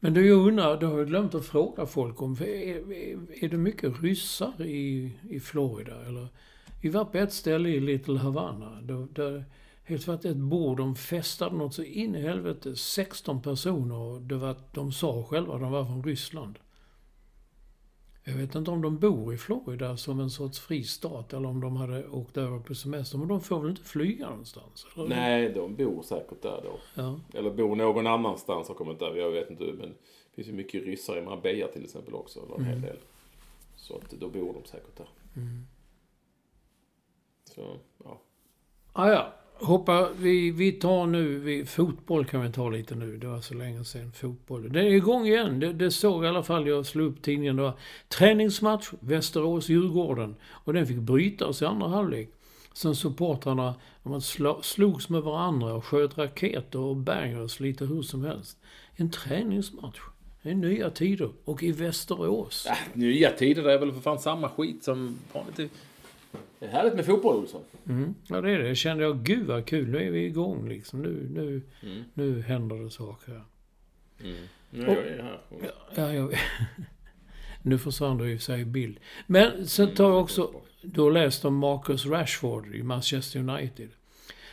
Men du, jag undrar, du har ju glömt att fråga folk om, är, är, är det mycket ryssar i, i Florida? Eller, vi var på ett ställe i Little Havana, där, där helt varit ett bord, de festade något så in i helvete, 16 personer, och det var, de sa själva att de var från Ryssland. Jag vet inte om de bor i Florida som en sorts fri stat eller om de hade åkt över på semester. Men de får väl inte flyga någonstans? Eller? Nej, de bor säkert där då. Ja. Eller bor någon annanstans och kommer inte över. Jag vet inte. Men det finns ju mycket ryssar i Marbella till exempel också. Eller en mm. hel del. Så att då bor de säkert där. Mm. Så, ja. Ah, ja hoppa, vi, vi tar nu, vi, fotboll kan vi ta lite nu. Det var så länge sedan fotboll. Den är igång igen. Det, det såg i alla fall, jag slog upp tidningen. Det var träningsmatch, Västerås-Djurgården. Och den fick brytas i andra halvlek. Sen supportrarna, de slogs med varandra och sköt raketer och bangers lite hur som helst. En träningsmatch. Det är nya tider. Och i Västerås. Äh, nya tider, det är väl för fan samma skit som vanligt det är härligt med fotboll, Olsson. Mm. Ja, det är det. Jag kände jag, gud vad kul. Nu är vi igång liksom. Nu, nu, mm. nu händer det saker. Mm. Nu är och, jag här. Ja, ja, jag, [laughs] nu försvann du i sig bild. Men sen tar jag också... Du har läst om Marcus Rashford i Manchester United.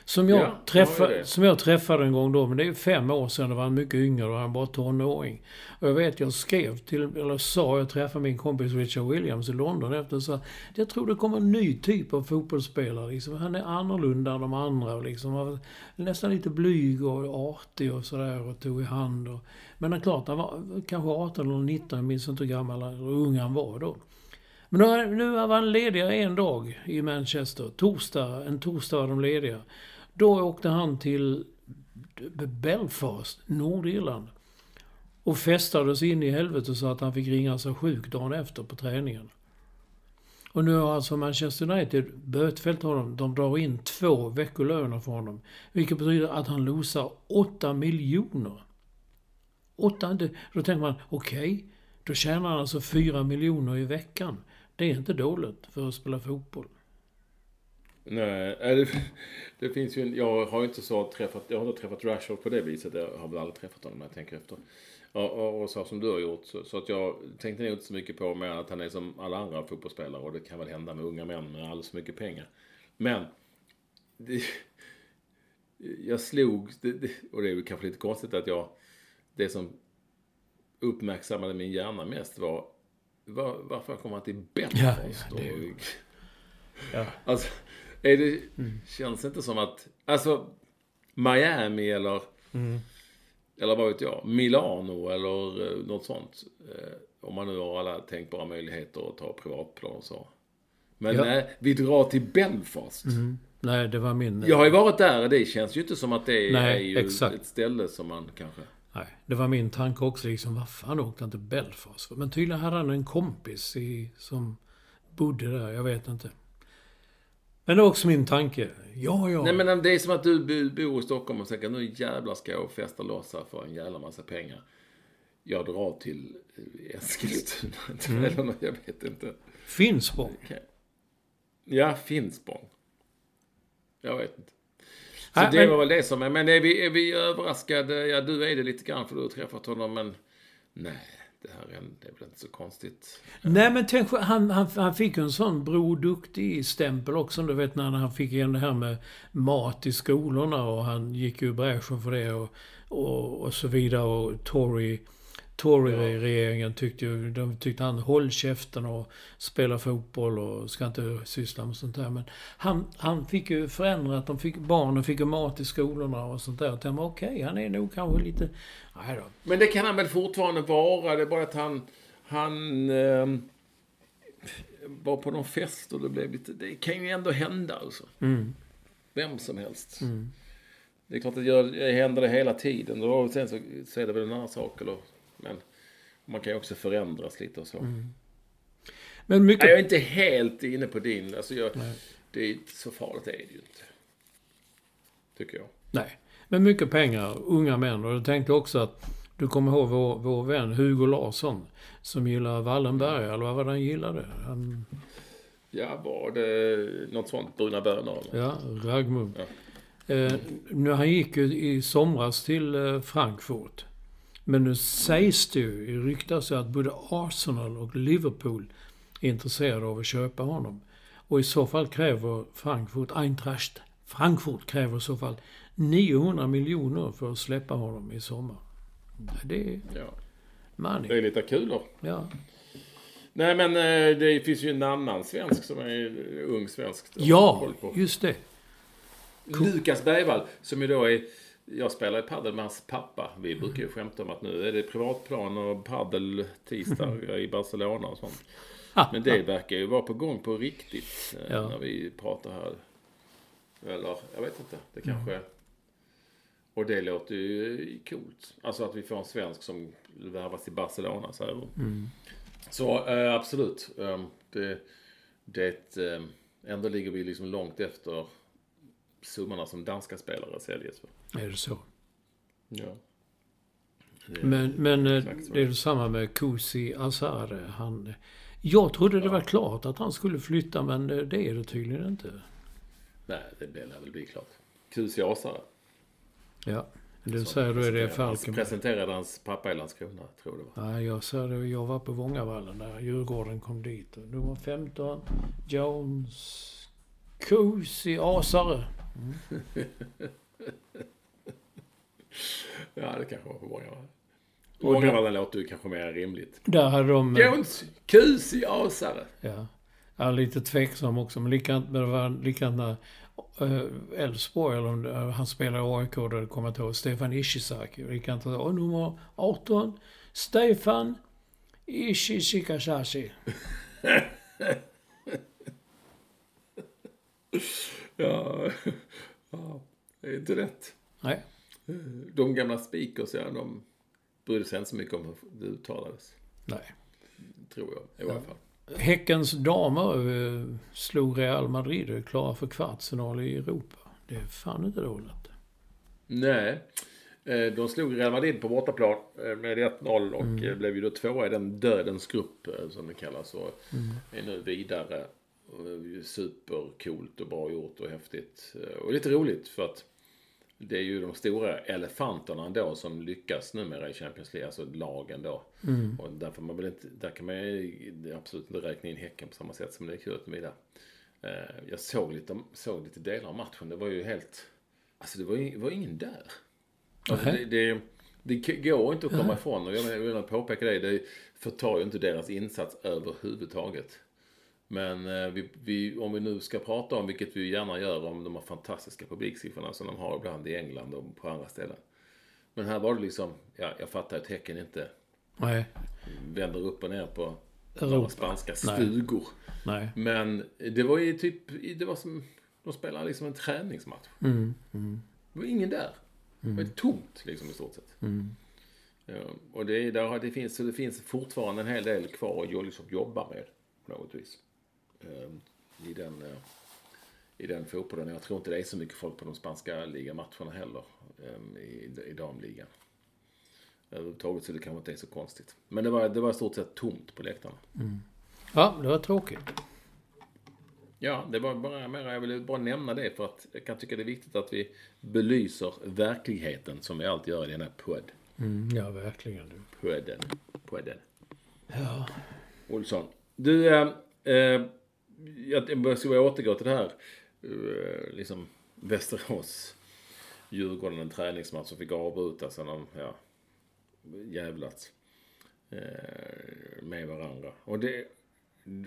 Som jag, ja, träffade, som jag träffade en gång då, men det är fem år sedan, då var han mycket yngre, och han var tonåring. Och jag vet, jag skrev till, eller sa, jag träffade min kompis Richard Williams i London efter och sa jag tror det kommer en ny typ av fotbollsspelare. Liksom. Han är annorlunda än de andra och liksom var nästan lite blyg och artig och sådär och tog i hand. Och, men det är klart, han var kanske 18 eller 19, jag minns inte hur gammal eller ung han var då. Men nu, nu var han lediga en dag i Manchester. Torsdag, en torsdag var de lediga. Då åkte han till Belfast, Nordirland. Och festades in i helvete så att han fick ringa sig sjuk dagen efter på träningen. Och nu har alltså Manchester United bötfällt honom. De drar in två veckolöner för honom. Vilket betyder att han losar 8 miljoner. Åtta. Då tänker man, okej, då tjänar han alltså 4 miljoner i veckan. Det är inte dåligt för att spela fotboll. Nej, äh, det, [laughs] det finns ju en, Jag har ju inte så träffat, jag har inte träffat Rashford på det viset. Jag har väl aldrig träffat honom när jag tänker efter. Och, och, och så som du har gjort. Så, så, att jag tänkte nog inte så mycket på med att han är som alla andra fotbollsspelare. Och det kan väl hända med unga män med alldeles för mycket pengar. Men. Det, [laughs] jag slog, det, och det är kanske lite konstigt att jag, det som uppmärksammade min hjärna mest var, var varför kommer han till Belfast? Ja, ja, det är, [laughs] ja. Alltså, är det, mm. känns det inte som att, alltså Miami eller, mm. eller vad vet jag, Milano eller uh, något sånt. Uh, om man nu har alla tänkbara möjligheter att ta privatplan och så. Men ja. nej, vi drar till Belfast. Mm. Nej, det var min... Jag har ju varit där och det känns ju inte som att det är, nej, är ju exakt. ett ställe som man kanske... Nej, det var min tanke också. Liksom, vad fan åkte han till Belfast Men tydligen hade han en kompis i, som bodde där. Jag vet inte. Men det är också min tanke. Ja, ja. Nej, men det är som att du bor i Stockholm och tänker nu jävlar ska jag festa loss här för en jävla massa pengar. Jag drar till Eskilstuna. [laughs] Mm. Eller jag vet inte. Finspång. Ja, Finspång. Jag vet inte. Så äh, det men... var väl det som är. Men är vi, är vi överraskade? Ja, du är det lite grann för du har träffat honom, men nej. Det här är, det är väl inte så konstigt. Nej, men tänk, han, han, han fick ju en sån broduktig stämpel också. Du vet när han fick igen det här med mat i skolorna och han gick ju i bräschen för det och, och, och så vidare. Och Tory Tory-regeringen tyckte ju, de tyckte han håll käften och spela fotboll och ska inte syssla med sånt där. Men han, han fick ju förändrat, de fick, barnen fick ju mat i skolorna och sånt där. Och tänkte okej, okay, han är nog kanske lite, nej då. Men det kan han väl fortfarande vara, det är bara att han, han eh, var på någon fest och det blev lite, det kan ju ändå hända alltså. Mm. Vem som helst. Mm. Det är klart att det händer det hela tiden. Och sen så, så är det väl en annan sak. Eller men man kan ju också förändras lite och så. Mm. Men mycket... Jag är inte helt inne på din. Alltså jag, det är inte så farligt är det ju inte. Tycker jag. Nej. Men mycket pengar, unga män. Och jag tänkte också att du kommer ihåg vår, vår vän Hugo Larsson. Som gillar Wallenberg, eller vad var det han gillade? Han... Ja, var det något sånt? Bruna bönor? Ja, raggmunk. Ja. Eh, nu, han gick ju i somras till eh, Frankfurt. Men nu sägs det ju, ryktas att både Arsenal och Liverpool är intresserade av att köpa honom. Och i så fall kräver Frankfurt, Eintracht Frankfurt kräver i så fall 900 miljoner för att släppa honom i sommar. Det är ja. money. Det är lite kul då. Ja. Nej men eh, det finns ju en annan svensk som är ung svensk. Ja, just det. Lukas Bergvall som ju då är jag spelar padel med hans pappa. Vi brukar ju skämta om att nu är det privatplan och padel tisdag [laughs] i Barcelona och sånt. Men det verkar ju vara på gång på riktigt eh, ja. när vi pratar här. Eller, jag vet inte. Det kanske... Mm. Och det låter ju coolt. Alltså att vi får en svensk som värvas till Barcelona. Så, mm. så äh, absolut. Äh, det, det, äh, ändå ligger vi liksom långt efter summorna som danska spelare säljs för. Är det så? Ja. Det men men eh, det är detsamma med Kusi Azar. Han, jag trodde det var klart att han skulle flytta, men det är det tydligen inte. Nej, det lär väl bli klart. Kusi Azar. Ja. Du säger då är det Falkenberg. presenterade hans pappa i Landskrona, tror det var. Nej, jag sa det. Jag var på Vångavallen där Djurgården kom dit. Nummer 15, Jones Kusi Asare. Mm. [laughs] ja, det kanske var på Vångavallen. Vångavallen låter ju kanske mer rimligt. Där hade de... Jones Kusi Asare. Ja. Jag är lite tveksam också, men likadant, det var likadant när eh, Elfsborg, eller om han spelade i AIK, då det kommer jag ihåg, Stefan Ishizaki. Likadant, och nummer 18, Stefan Ishizikashashi. [laughs] ja, [laughs] ja, det är inte rätt. Nej. De gamla speakers, ja, de brydde sig inte så mycket om hur det uttalades. Nej. Tror jag, i varje fall. Häckens damer eh, slog Real Madrid klara för kvartsfinal i Europa. Det är fan inte dåligt. Nej. Eh, De slog Real Madrid på bortaplan eh, med 1-0 och eh, blev ju då tvåa i den dödens grupp som det kallas. Och är nu vidare. Och är Supercoolt och bra gjort och häftigt. Och lite roligt för att det är ju de stora elefanterna ändå som lyckas numera i Champions League, alltså lagen då. Och därför man väl inte, där kan man ju absolut inte räkna in Häcken på samma sätt som det är kul utan vidare. Eh, Jag såg lite, såg lite delar av matchen, det var ju helt, alltså det var, ju- var ingen där. Alltså det, det, det går inte att komma ifrån och jag vill påpeka det, det förtar ju inte deras insats överhuvudtaget. Men eh, vi, vi, om vi nu ska prata om, vilket vi gärna gör, om de här fantastiska publiksiffrorna som de har ibland i England och på andra ställen. Men här var det liksom, ja, jag fattar att Häcken inte Nej. vänder upp och ner på några spanska Nej. stugor. Nej. Men det var ju typ, det var som, de spelade liksom en träningsmatch. Mm. Mm. Det var ingen där. Det var tomt liksom i stort sett. Mm. Ja, och det, är- där, det, finns, så det finns fortfarande en hel del kvar att liksom jobba med på något vis. Ehm, I den, eh, I den fotbollen. Jag tror inte det är så mycket folk på de spanska ligamatcherna heller. ehm, I, i damligan. Överhuvudtaget så det kanske inte är så konstigt. Men det var, det var i stort sett tomt på läktarna. Ja, det var tråkigt. Ja, det var bara mer, jag ville bara nämna det för att jag kan tycka det är viktigt att vi belyser verkligheten som vi alltid gör i denna podd. Mm, ja, verkligen. Podden. Podden. Ja. Olsson. Du, eh, eh, jag jag ska bara återgå till det här. Eh, liksom Västerås. Djurgården, en träningsmatch som fick avbrytas sen de, ja, jävlats eh, med varandra. Och det,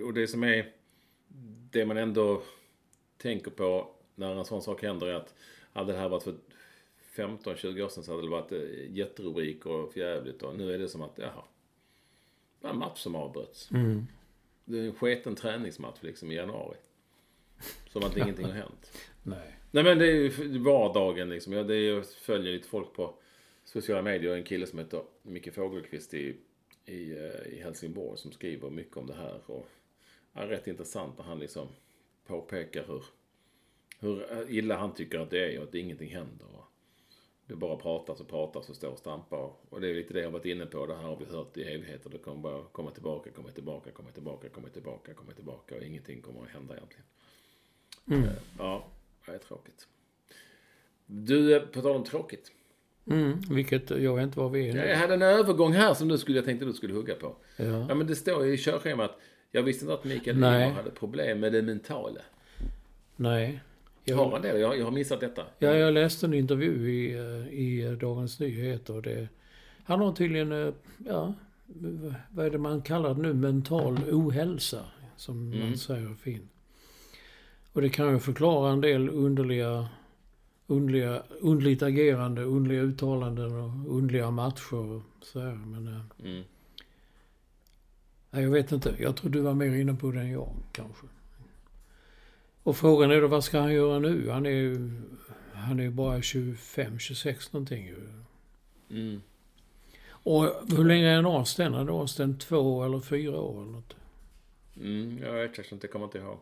och det som är, det man ändå tänker på när en sån sak händer är att hade det här varit för 15-20 år sedan så hade det varit eh, jätterubrik och förjävligt och nu är det som att, jaha. Det var en match som avbröts. Mm. Det är en sketen träningsmatch liksom i januari. Som att ingenting har hänt. [laughs] Nej. Nej men det är ju vardagen liksom. Jag, det är, jag följer lite folk på sociala medier. En kille som heter Micke Fågelqvist i, i, eh, i Helsingborg som skriver mycket om det här. Och är rätt intressant när han liksom påpekar hur, hur illa han tycker att det är och att ingenting händer. Det bara pratas och pratas och står och stampar. Och det är lite det jag varit inne på. Det här har vi hört i evigheter. Det kommer bara komma tillbaka, komma tillbaka, komma tillbaka, komma tillbaka, komma tillbaka. Och ingenting kommer att hända egentligen. Eh, Ja, det är tråkigt. Du, eh, på tal om tråkigt. Mm, vilket jag vet inte vad vi är nu. Jag hade en övergång här som du skulle, jag tänkte du skulle hugga på. Ja. Ja, men det står i körschemat. Jag visste inte att Mikael Nej. Hade problem med det mentala. Nej. Har Jag, han det? Jag, jag har missat detta. ja, jag läste en intervju i, eh, i Dagens Nyheter. Och det, han har tydligen, eh, ja, vad är det man kallar det nu? Mental ohälsa. Som man säger fint. Och det kan ju förklara en del underliga, underliga, underligt agerande, underliga uttalanden och underliga matcher. Och så här. Men eh, Mm. nej, jag vet inte. Jag tror du var mer inne på det än jag kanske. Och frågan är då vad ska han göra nu? Han är ju han är ju bara 25, 26 någonting ju. Mm. Och hur länge är han avstängd? Han är avstängd två eller fyra år eller något. Mm, jag vet faktiskt inte, kommer inte ihåg.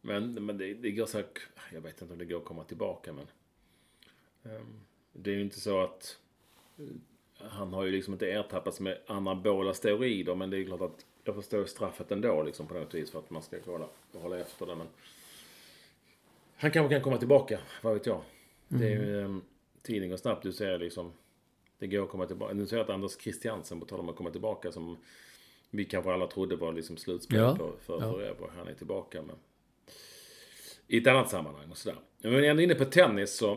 Men, men det, det går säkert, jag vet inte om det går att komma tillbaka men. ehm, det är ju inte så att eh, han har ju liksom inte ertappats med anabola steroider men det är klart att jag förstår straffet ändå liksom på något vis för att man ska hålla, hålla efter det men. Han kanske kan komma tillbaka, vad vet jag. Det är ju, um, tiden går snabbt, du ser liksom. Det går att komma tillbaka. Nu ser jag att Anders Christiansen, på tal om att komma tillbaka, som vi kanske alla trodde var liksom slutspel Ja. för, för Ja. forever. Han är tillbaka men i ett annat sammanhang och sådär. Men när jag är inne på tennis så,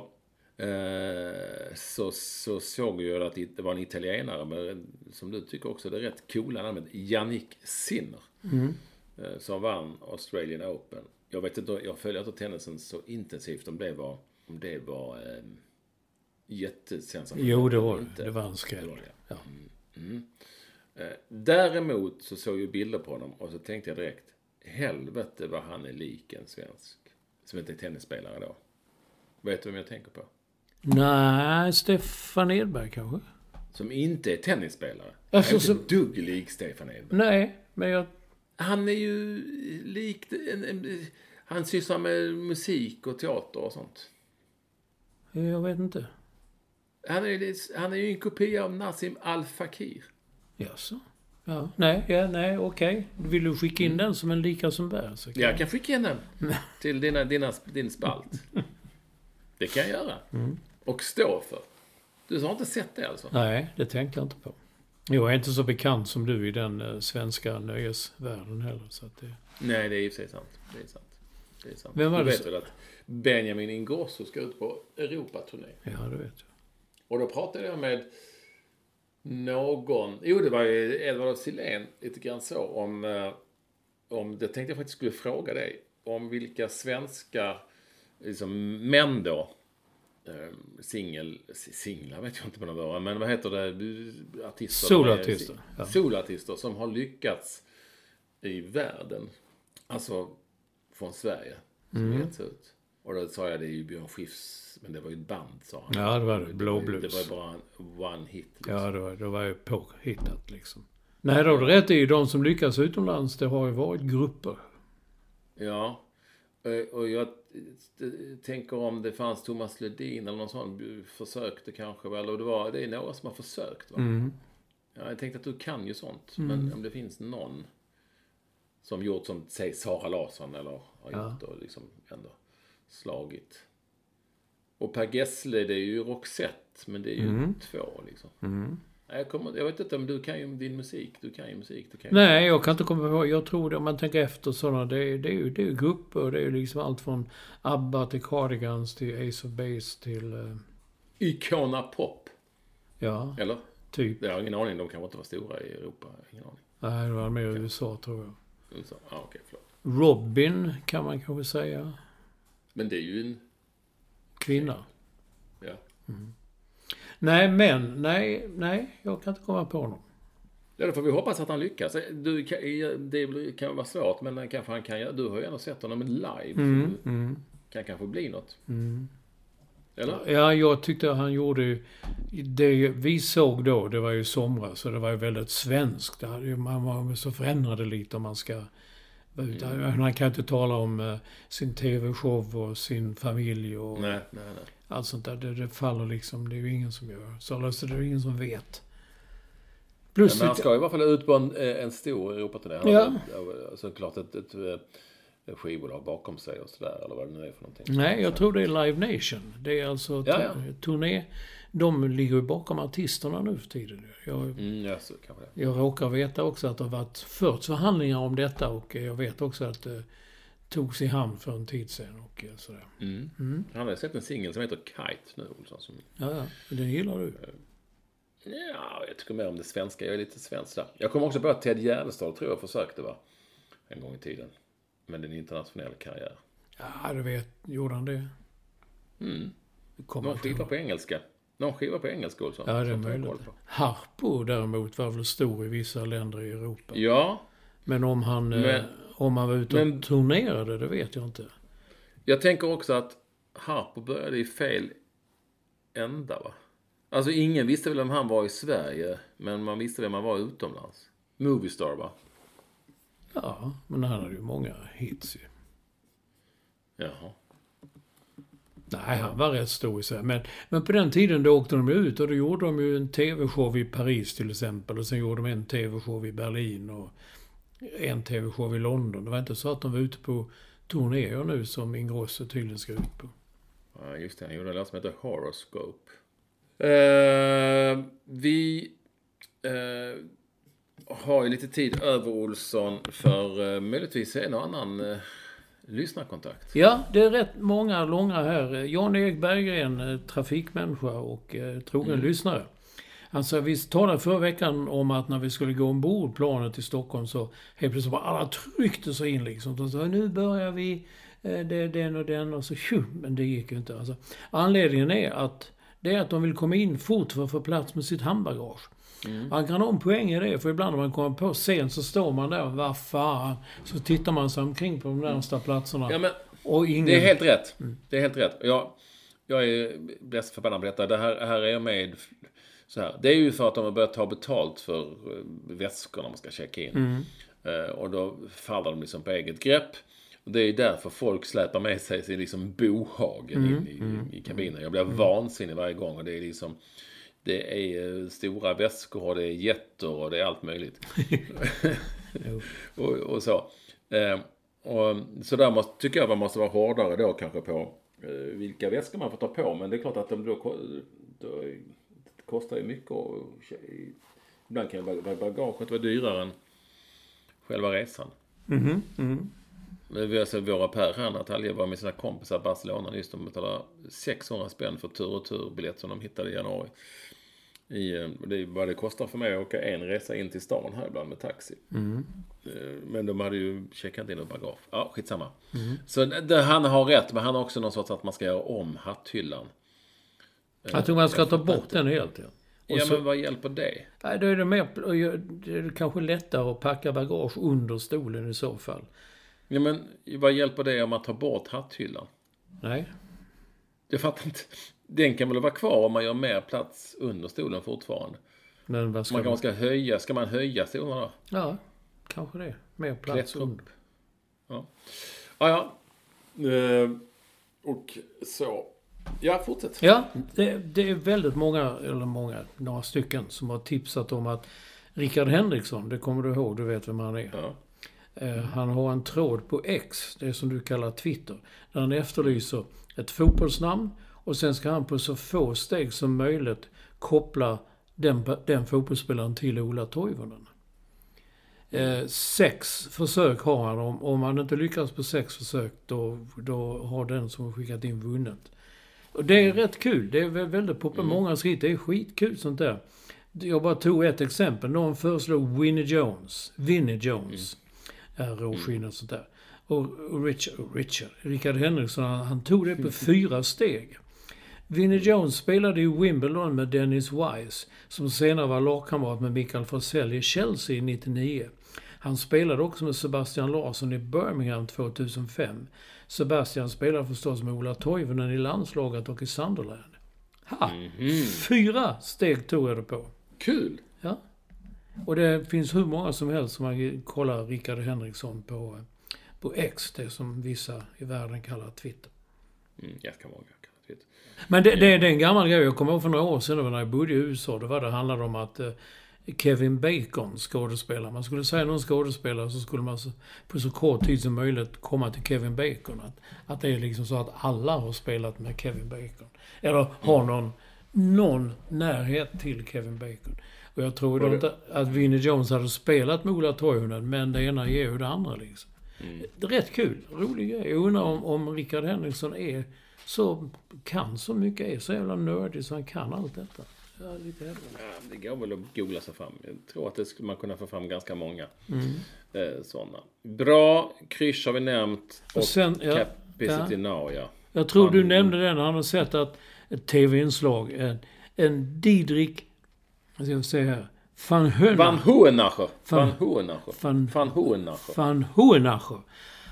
eh, så, så såg jag att det var en italienare med, som du tycker också, det är rätt coola namnet, Yannick Sinner. Eh, som vann Australian Open. Jag vet inte, jag följer inte tennisen så intensivt om det var, om det var eh, jättesensationellt. Jo, det var det. inte. Det var en skräll. Det var det. Ja. Eh, Däremot så såg jag bilder på honom och så tänkte jag direkt, helvete vad han är lik en svensk. Som inte är tennisspelare då. Vet du vem jag tänker på? Nej, Stefan Edberg kanske? Som inte är tennisspelare. Alltså, han är inte som- dugg lik Stefan Edberg. Nej, men jag... Han är ju likt, en, en, han sysslar med musik och teater och sånt. Jag vet inte. Han är, han är ju en kopia av Nassim Al Fakir. Jaså? Ja, nej, ja, nej, okej. Vill du skicka in den som en lika som bär? Så kan Jag kan skicka in den [laughs] till dina, dina, din spalt. Det kan jag göra. Och stå för. Du har inte sett det alltså? Nej, det tänkte jag inte på. Jag är inte så bekant som du i den eh, svenska nöjesvärlden heller. Så att det... Nej, det är för sig sant. Det är sant. Det är sant. Vem var du det vet väl att Benjamin Ingrosso ska ut på Europaturné? Ja, det vet jag. Och då pratade jag med någon, jo det var ju Edvard af Sillén, lite grann så, om, eh, om, det tänkte jag faktiskt skulle fråga dig, om vilka svenska liksom, män då, singel, singlar vet jag inte vad de men vad heter det, artister? Soloartister, ja. Soloartister som har lyckats i världen, alltså från Sverige, som Mm. ut. Och då sa jag det är ju Björn Skifs, men det var ju ett band sa han. Ja, det var det. Blå ju- blues. Det var bara en one hit. Liksom. Ja, det var, det var ju påhittat liksom. Nej, då har du rätt i. De som lyckas utomlands, det har ju varit grupper. Ja. Eh, Och jag eh, tänker om det fanns Thomas Ledin eller någon sån försökte kanske. Eller det, var, det är några som har försökt va? Mm. Ja, jag tänkte att du kan ju sånt. Men om det finns någon som gjort som, säg Sara Larsson eller har Ja. gjort och liksom ändå slagit. Och Per Gessle det är ju Roxette. Men det är ju Mm. två liksom. Nej, Jag, kommer, jag vet inte om du kan ju din musik. Du kan ju musik. Du kan ju Nej, jag kan inte komma på. Jag tror det, om man tänker efter sådana, det, är- det, är ju, det är ju grupper. Det är ju liksom allt från ABBA till Cardigans till Ace of Base till... eh, Icona Pop. Ja, Eller? typ. Jag har ingen aning. De kanske inte var stora i Europa. Ingen aning. Nej, det var mer i USA tror jag. USA. Ah, okej, förlåt. Robin kan man kanske säga. Men det är ju en... Kvinna. Ja. Nej, men, nej, nej, jag kan inte komma på någon. Ja, då får vi hoppas att han lyckas. Du, det kan vara svårt, men kanske han kan. Du har ju ändå sett honom live. Mm, det kan kanske bli något. Eller? Ja, jag tyckte han gjorde. Det vi såg då, det var ju somras, så det var ju väldigt svenskt. Man var så förändrade lite om man ska vara ute. Han kan inte tala om eh, sin TV-show och sin familj och Nej, nej, nej. allt sånt där. Det, det faller liksom. Det är ju ingen som gör. Så alltså, det är ingen som vet. Plus Men han ska i alla fall ut på en, eh, en stor Europaturné. Han Ja. har såklart ett, ett, ett skivbolag bakom sig och sådär. Eller vad det nu är för någonting. Nej, jag tror det är Live Nation. Det är alltså Ja, ja. turné. De ligger ju bakom artisterna nu för tiden. Jag, Mm, ja, så det. jag råkar veta också att det har varit förts förhandlingar om detta och jag vet också att det togs i hamn för en tid sedan och eh, sådär. Han har sett en singel som heter Kite nu, Olsson. Som, Ja, ja. Den gillar du. ja, jag tycker mer om det svenska. Jag är lite svensk där. Jag kommer också på att Ted Gärdestad tror jag försökte va? En gång i tiden. Men en internationell karriär. Ja, du vet. Gjorde han det? Mm. Någon skiva på engelska. Någon skiva på engelska Olsson. Ja, det är möjligt. Harpo däremot var väl stor i vissa länder i Europa. Ja, Men om han, eh, Men- om han var ute och men- turnerade, det vet jag inte. jag tänker också att Harpo började i fel ända va? Alltså ingen visste väl vem han var i Sverige, men man visste vem han var utomlands. Moviestar va? Ja, men han hade ju många hits ju. Jaha. Nej, han var rätt stor i Sverige. Men, men på den tiden då åkte de ut och då gjorde de ju en TV-show i Paris till exempel. Och sen gjorde de en TV-show i Berlin och en TV-show i London. Det var inte så att de var ute på turnéer nu som Ingrosso tydligen ska ut på. Ja, just det. Han gjorde en låt som heter Horoscope. Eh, vi eh, har ju lite tid över, Olsson, för eh, möjligtvis en och annan eh, lyssnarkontakt. Ja, det är rätt många långa här. Jan-Erik Berggren, eh, trafikmänniska och eh, trogen lyssnare. Alltså, vi talade förra veckan om att när vi skulle gå ombord planet till Stockholm så helt plötsligt bara alla tryckte sig in liksom. De sa nu börjar vi, eh, det är den och den och så tju, men det gick ju inte. Alltså, anledningen är att det är att de vill komma in fort för att få plats med sitt handbagage. Man kan ha en poäng i det, för ibland när man kommer på sent så står man där, vad fan. Så tittar man sig omkring på de närmsta platserna. Ja, men Och ingen... det är helt rätt. Det är helt rätt. Jag, jag är så förbannad på detta. Det här, här är jag med så här. Det är ju för att de har börjat ta betalt för eh, väskor när man ska checka in. Eh, och då faller de liksom på eget grepp. Och det är därför folk släpar med sig sin liksom bohagen in i, i kabinen. Jag blir vansinnig varje gång och det är liksom det är stora väskor och det är jätter och det är allt möjligt. [laughs] [laughs] och, och så. Eh, och, så där måste, tycker jag man måste vara hårdare då kanske på eh, vilka väskor man får ta på. Men det är klart att de då, då det kostar ju mycket och ibland kan bagaget vara dyrare än själva resan. Men vi har sett våra Per här, Natalia, var med sina kompisar i Barcelona just. De betalade 600 spänn för tur och turbiljett som de hittade i januari. I, eh, det är vad det kostar för mig att åka en resa in till stan här ibland med taxi. Eh, Men de hade ju checkat in något bagage. Ja, skitsamma. Så det, han har rätt, men han har också någon sorts att man ska göra om hatthyllan. Jag tror man ska ta bort den helt. Ja. Och Ja, så, men vad hjälper det? nej, då är det, mer, det är kanske lättare att packa bagage under stolen i så fall. Ja, men vad hjälper det om man tar bort hatthyllan? Nej. Jag fattar inte. Den kan väl vara kvar om man gör mer plats under stolen fortfarande? Men vad ska Man kanske ska höja, ska man höja stolarna? Ja, kanske det. Mer plats Klättra upp. under. Ja, ja. ja. Eh, och så. Ja, fortsätt. Ja, det, det är väldigt många, eller många, några stycken som har tipsat om att Rickard Henriksson, det kommer du ihåg, du vet vem han är. Ja. Eh, Han har en tråd på X, det som du kallar Twitter, där han efterlyser ett fotbollsnamn och sen ska han på så få steg som möjligt koppla den, den fotbollsspelaren till Ola Toivonen. Eh, sex försök har han. Om, om han inte lyckas på sex försök då, då har den som skickat in vunnit. Och det är rätt kul. Det är väl väldigt populärt. Många skriver det är skitkul sånt där. Jag bara tog ett exempel. Någon föreslog Winnie Jones. Vinnie Jones. Mm. Råskinn och sånt där. Och, och Richard, Richard, Richard Henriksson, han, han tog det på fyra steg. Vinnie Jones spelade i Wimbledon med Dennis Wise, som senare var lagkamrat med Mikael Forsell i Chelsea i 99. Han spelade också med Sebastian Larsson i Birmingham 2005. Sebastian spelade förstås med Ola Toivonen i landslaget och i Sunderland. Ha! Fyra steg tog jag det på. Kul! Och det finns hur många som helst som man kollar Rickard Henriksson på, på X, det som vissa i världen kallar Twitter. Mm, många. kan jag tycka. Men det, det, det är en gammal grej. Jag kommer ihåg för några år sedan när jag bodde i USA. Det var det handlade om att eh, Kevin Bacon, skådespelare. Man skulle säga någon skådespelare så skulle man på så kort tid som möjligt komma till Kevin Bacon. Att, att det är liksom så att alla har spelat med Kevin Bacon. Eller har någon, någon närhet till Kevin Bacon. Och jag tror Och inte att Vinnie Jones hade spelat med Ola Toivonen, men det ena ger ju det andra liksom. Är rätt kul, rolig grej. Jag undrar om, om Rickard Henriksson är så, kan så mycket, är så jävla nördig så han kan allt detta. Är lite. Ja, det går väl att googla sig fram. Jag tror att det skulle man kunna få fram ganska många eh, sådana. Bra, Krysch har vi nämnt. Och, Och sen, ja, Capacity ja. Now, ja. Jag tror du Fan. nämnde den, han har sett att ett tv-inslag, en, en Didrik, vad ska jag säga här, van Höna. Van Hohenacher. Van Hohenacher. Van- Hohenacher.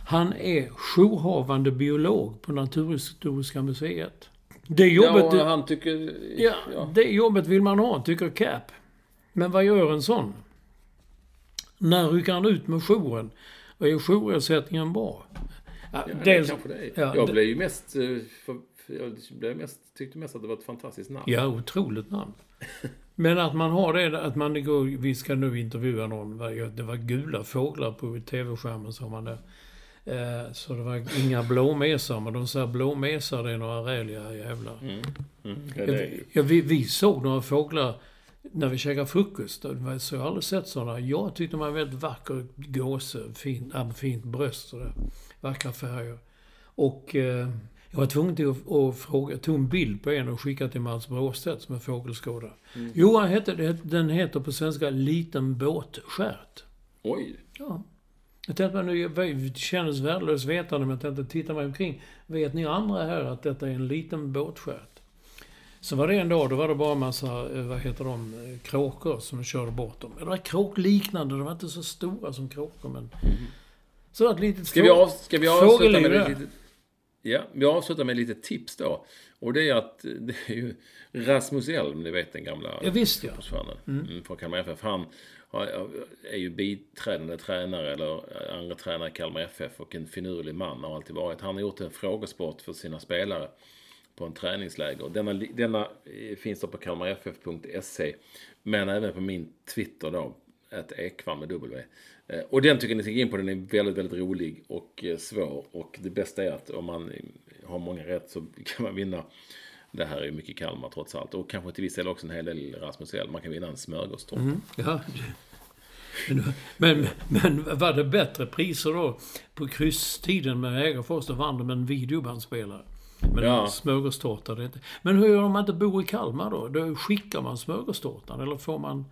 Han är jourhavande biolog på Naturhistoriska museet. Det jobbet, Ja, han tycker... ja, ja. det jobbet vill man ha, tycker Cap. Men vad gör en sån? När rycker han ut med jouren? Och är jourersättningen bra? Ja, Ja, det dels- det är. ja, jag det- blev ju mest... eh, för jag blev mest, tyckte mest att det var ett fantastiskt namn. Ja, otroligt namn. Men att man har det, att man går, vi ska nu intervjua någon, det var gula fåglar på tv-skärmen sa man det. Eh, Så det var inga blåmesar, men de säger blåmesar det är några räliga jävlar. Mm, ja, det är ju. Ja, vi, vi såg några fåglar när vi käkade frukost. Det Så jag har aldrig sett sådana. Jag tyckte de var väldigt vacker gåse, fint, äh, fint bröst och vackra färger. Och eh, jag var tvungen att, att fråga, jag tog en bild på en och skickade till Mats Bråstedt som är fågelskådare. Jo, han heter, det- den heter på svenska Liten båtstjärt. Oj. Ja. Jag tänkte nu, det kändes värdelöst vetande, men jag tänkte titta mig omkring. Vet ni andra här att detta är en liten båtstjärt? Så var det en dag, då var det bara en massa, eh, vad heter de, eh, kråkor som körde bort dem. Det var kråkliknande, de var inte så stora som kråkor, men... Så det var ett litet Ska vi, av, ska vi avsluta fågelliv med där. ett litet... Ja, vi avslutar med lite tips då. Och det är att eh, [laughs] det är ju Rasmus Elm, ni vet den gamla Ja, visst ja. fotbollsstjärnan mm. från Kalmar FF. Han är ju biträdande tränare eller andra tränare i Kalmar FF och en finurlig man har alltid varit. Han har gjort en frågesport för sina spelare på en träningsläger. Denna, denna eh, finns då på kalmarff.se men även på min Twitter då, ett Ekvall med W. Eh, och den tycker ni ska gå in på, den är väldigt, väldigt rolig och eh, svår. Och det bästa är att om man har många rätt så [laughs] kan man vinna. Det här är mycket Kalmar trots allt. Och kanske till viss del också en hel del Rasmus Elm. Man kan vinna en smörgåstårta. Mm, ja. Men, men var det bättre priser då på krysstiden med Ägarfors? Då vann de en videobandspelare. Men ja. smörgåstårta, det är inte... Men hur gör man inte bor i Kalmar då? Då skickar man smörgåstårtan eller får man...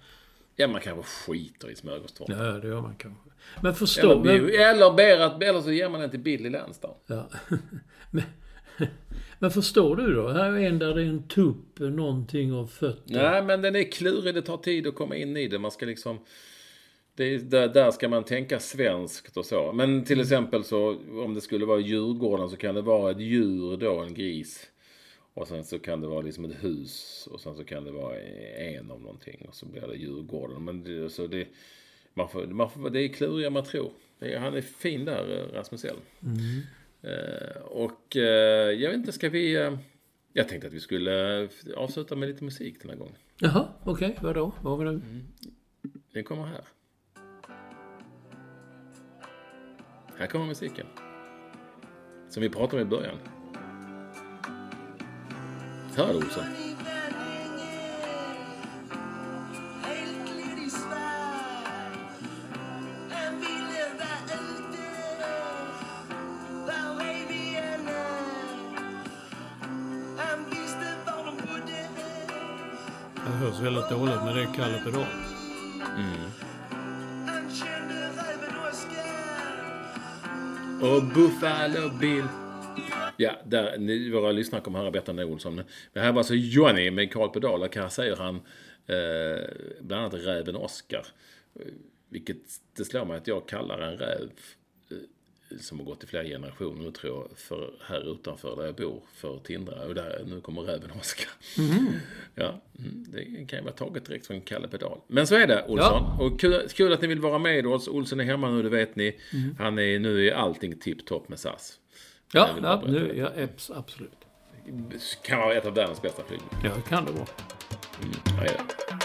Ja, man kanske skiter i smörgåstårtan. Ja, det gör man kanske. Men förstå... Eller, men... eller, ber att, eller så ger man den till Billy Lensdahl. Ja. [laughs] men, [laughs] men förstår du då? Här är en där det är en tupp, någonting av fötter. Nej, men den är klurig. Det tar tid att komma in i det. Man ska liksom... Det där, där ska man tänka svenskt och så. Men till exempel så om det skulle vara Djurgården så kan det vara ett djur då, en gris. Och sen så kan det vara liksom ett hus och sen så kan det vara en av någonting och så blir det Djurgården. Men det, så det, man får, man får, det är klurigare man tror. Är, han är fin där, Rasmus Elm. Mm. Eh, och eh, jag vet inte, ska vi... Eh, jag tänkte att vi skulle avsluta med lite musik den här gången. Jaha, okej. Okay. Vadå? Vad vi nu? Mm. Den kommer här. Här kommer musiken. Som vi pratade om i början. Du Olsson? Det hörs väldigt dåligt med det Kalle Pedal. Mm. Och Buffalo Bill. Ja, där, ni, våra lyssnare kommer höra bättre än Olsson. Men här var alltså Johnny med Karl Pedal. Här säger han eh, bland annat räven Oscar. Vilket det slår mig att jag kallar en räv eh, som har gått i flera generationer tror jag, för här utanför där jag bor, för Tindra. Och där, nu kommer räven Oskar. [laughs] Mm. Ja, det kan ju vara taget direkt från Kalle Pedal. Men så är det, Olsson. Ja. Och kul, kul, att ni vill vara med oss. Olsson är hemma nu, det vet ni. Mm. Han är nu i allting tipptopp med SAS. Ja, ja nu, ja, absolut. Kan vara ett av världens bästa flyg. Ja, det kan det vara. Mm, ja, är